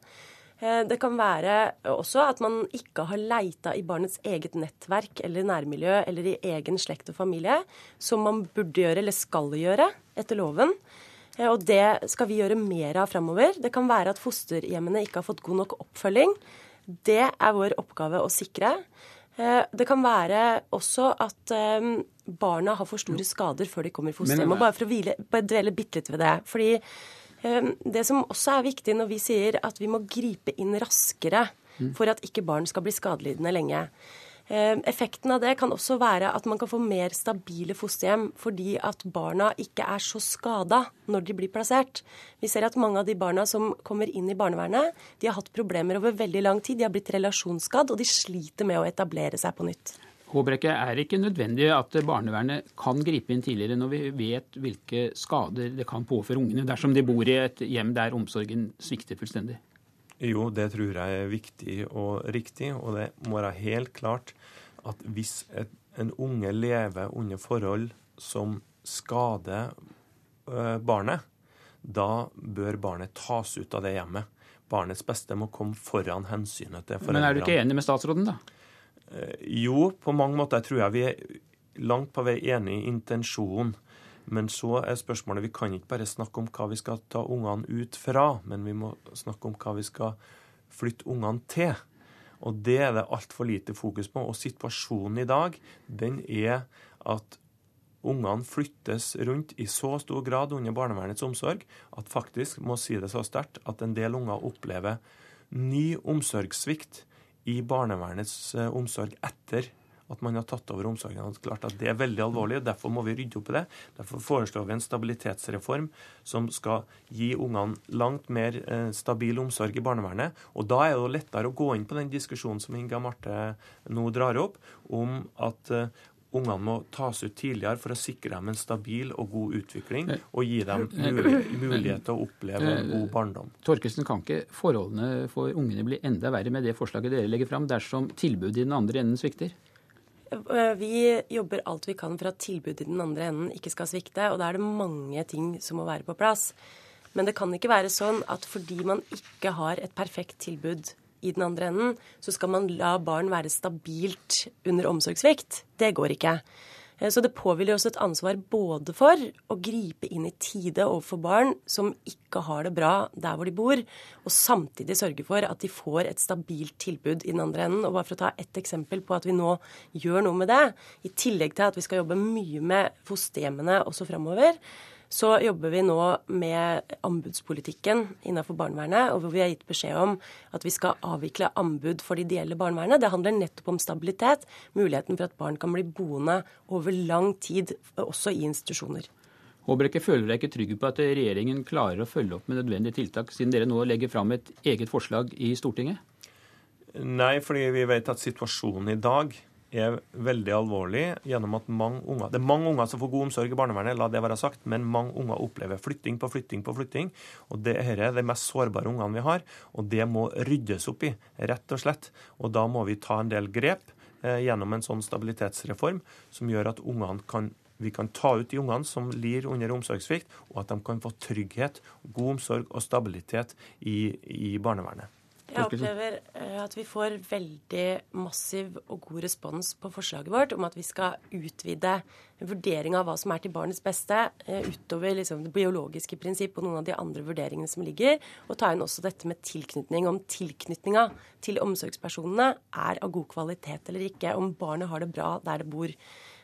Eh, det kan være også at man ikke har leita i barnets eget nettverk eller nærmiljø eller i egen slekt og familie, som man burde gjøre eller skal gjøre etter loven. Eh, og det skal vi gjøre mer av framover. Det kan være at fosterhjemmene ikke har fått god nok oppfølging. Det er vår oppgave å sikre. Eh, det kan være også at barna har for store skader før de kommer i fosterhjem. Og bare for å hvile, bare dvele bitte litt ved det. Fordi det som også er viktig når vi sier at vi må gripe inn raskere mm. for at ikke barn skal bli skadelidende lenge. Ehm, effekten av det kan også være at man kan få mer stabile fosterhjem fordi at barna ikke er så skada når de blir plassert. Vi ser at mange av de barna som kommer inn i barnevernet, de har hatt problemer over veldig lang tid. De har blitt relasjonsskadd, og de sliter med å etablere seg på nytt. Håbrekke, er det ikke nødvendig at barnevernet kan gripe inn tidligere når vi vet hvilke skader det kan påføre ungene dersom de bor i et hjem der omsorgen svikter fullstendig? Jo, det tror jeg er viktig og riktig. Og det må være helt klart at hvis et, en unge lever under forhold som skader øh, barnet, da bør barnet tas ut av det hjemmet. Barnets beste må komme foran hensynet til foreldrene. Men er du ikke enig med statsråden, da? Eh, jo, på mange måter tror jeg vi er langt på vei enig i intensjonen. Men så er spørsmålet vi kan ikke bare snakke om hva vi skal ta ungene ut fra, men vi må snakke om hva vi skal flytte ungene til. Og det er det altfor lite fokus på. Og situasjonen i dag, den er at ungene flyttes rundt i så stor grad under barnevernets omsorg at faktisk, må si det så sterkt, at en del unger opplever ny omsorgssvikt i barnevernets eh, omsorg etter at man har tatt over omsorgen. Er klart at det er veldig alvorlig, og derfor må vi rydde opp i det. Derfor foreslår vi en stabilitetsreform som skal gi ungene langt mer eh, stabil omsorg i barnevernet. Og da er det lettere å gå inn på den diskusjonen som Inga Marte nå drar opp, om at eh, ungene må tas ut tidligere for å sikre dem en stabil og god utvikling og gi dem mulighet til å oppleve en god barndom. Torkelsen, kan ikke forholdene for ungene bli enda verre med det forslaget dere legger fram, dersom tilbudet i den andre enden svikter? Vi jobber alt vi kan for at tilbudet i den andre enden ikke skal svikte, og da er det mange ting som må være på plass. Men det kan ikke være sånn at fordi man ikke har et perfekt tilbud i den andre enden, så skal man la barn være stabilt under omsorgssvikt. Det går ikke. Eh, så det påhviler oss et ansvar både for å gripe inn i tide overfor barn som ikke har det bra der hvor de bor, og samtidig sørge for at de får et stabilt tilbud i den andre enden. Og bare for å ta ett eksempel på at vi nå gjør noe med det, i tillegg til at vi skal jobbe mye med fosterhjemmene også framover, så jobber vi nå med anbudspolitikken innenfor barnevernet, og hvor vi har gitt beskjed om at vi skal avvikle anbud for det ideelle barnevernet. Det handler nettopp om stabilitet, muligheten for at barn kan bli boende over lang tid, også i institusjoner. Håbrekke føler deg ikke trygg på at regjeringen klarer å følge opp med nødvendige tiltak, siden dere nå legger fram et eget forslag i Stortinget? Nei, fordi vi vet at situasjonen i dag er veldig alvorlig gjennom at mange unger Det er mange unger som får god omsorg i barnevernet, la det være sagt, men mange unger opplever flytting på flytting på flytting. og det Dette er de mest sårbare ungene vi har, og det må ryddes opp i, rett og slett. Og da må vi ta en del grep eh, gjennom en sånn stabilitetsreform som gjør at ungene kan vi kan ta ut de ungene som lir under omsorgssvikt, og at de kan få trygghet, god omsorg og stabilitet i, i barnevernet. Jeg opplever eh, at vi får veldig massiv og god respons på forslaget vårt om at vi skal utvide vurderinga av hva som er til barnets beste, eh, utover liksom det biologiske prinsipp og noen av de andre vurderingene som ligger, og ta inn også dette med tilknytning. Om tilknytninga til omsorgspersonene er av god kvalitet eller ikke. Om barnet har det bra der det bor.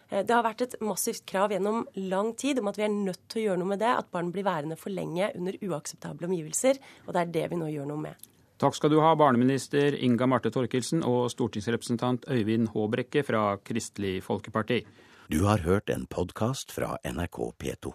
Eh, det har vært et massivt krav gjennom lang tid om at vi er nødt til å gjøre noe med det. At barn blir værende for lenge under uakseptable omgivelser. Og det er det vi nå gjør noe med. Takk skal du ha, barneminister Inga Marte Torkelsen og stortingsrepresentant Øyvind Håbrekke fra Kristelig Folkeparti. Du har hørt en podkast fra NRK P2.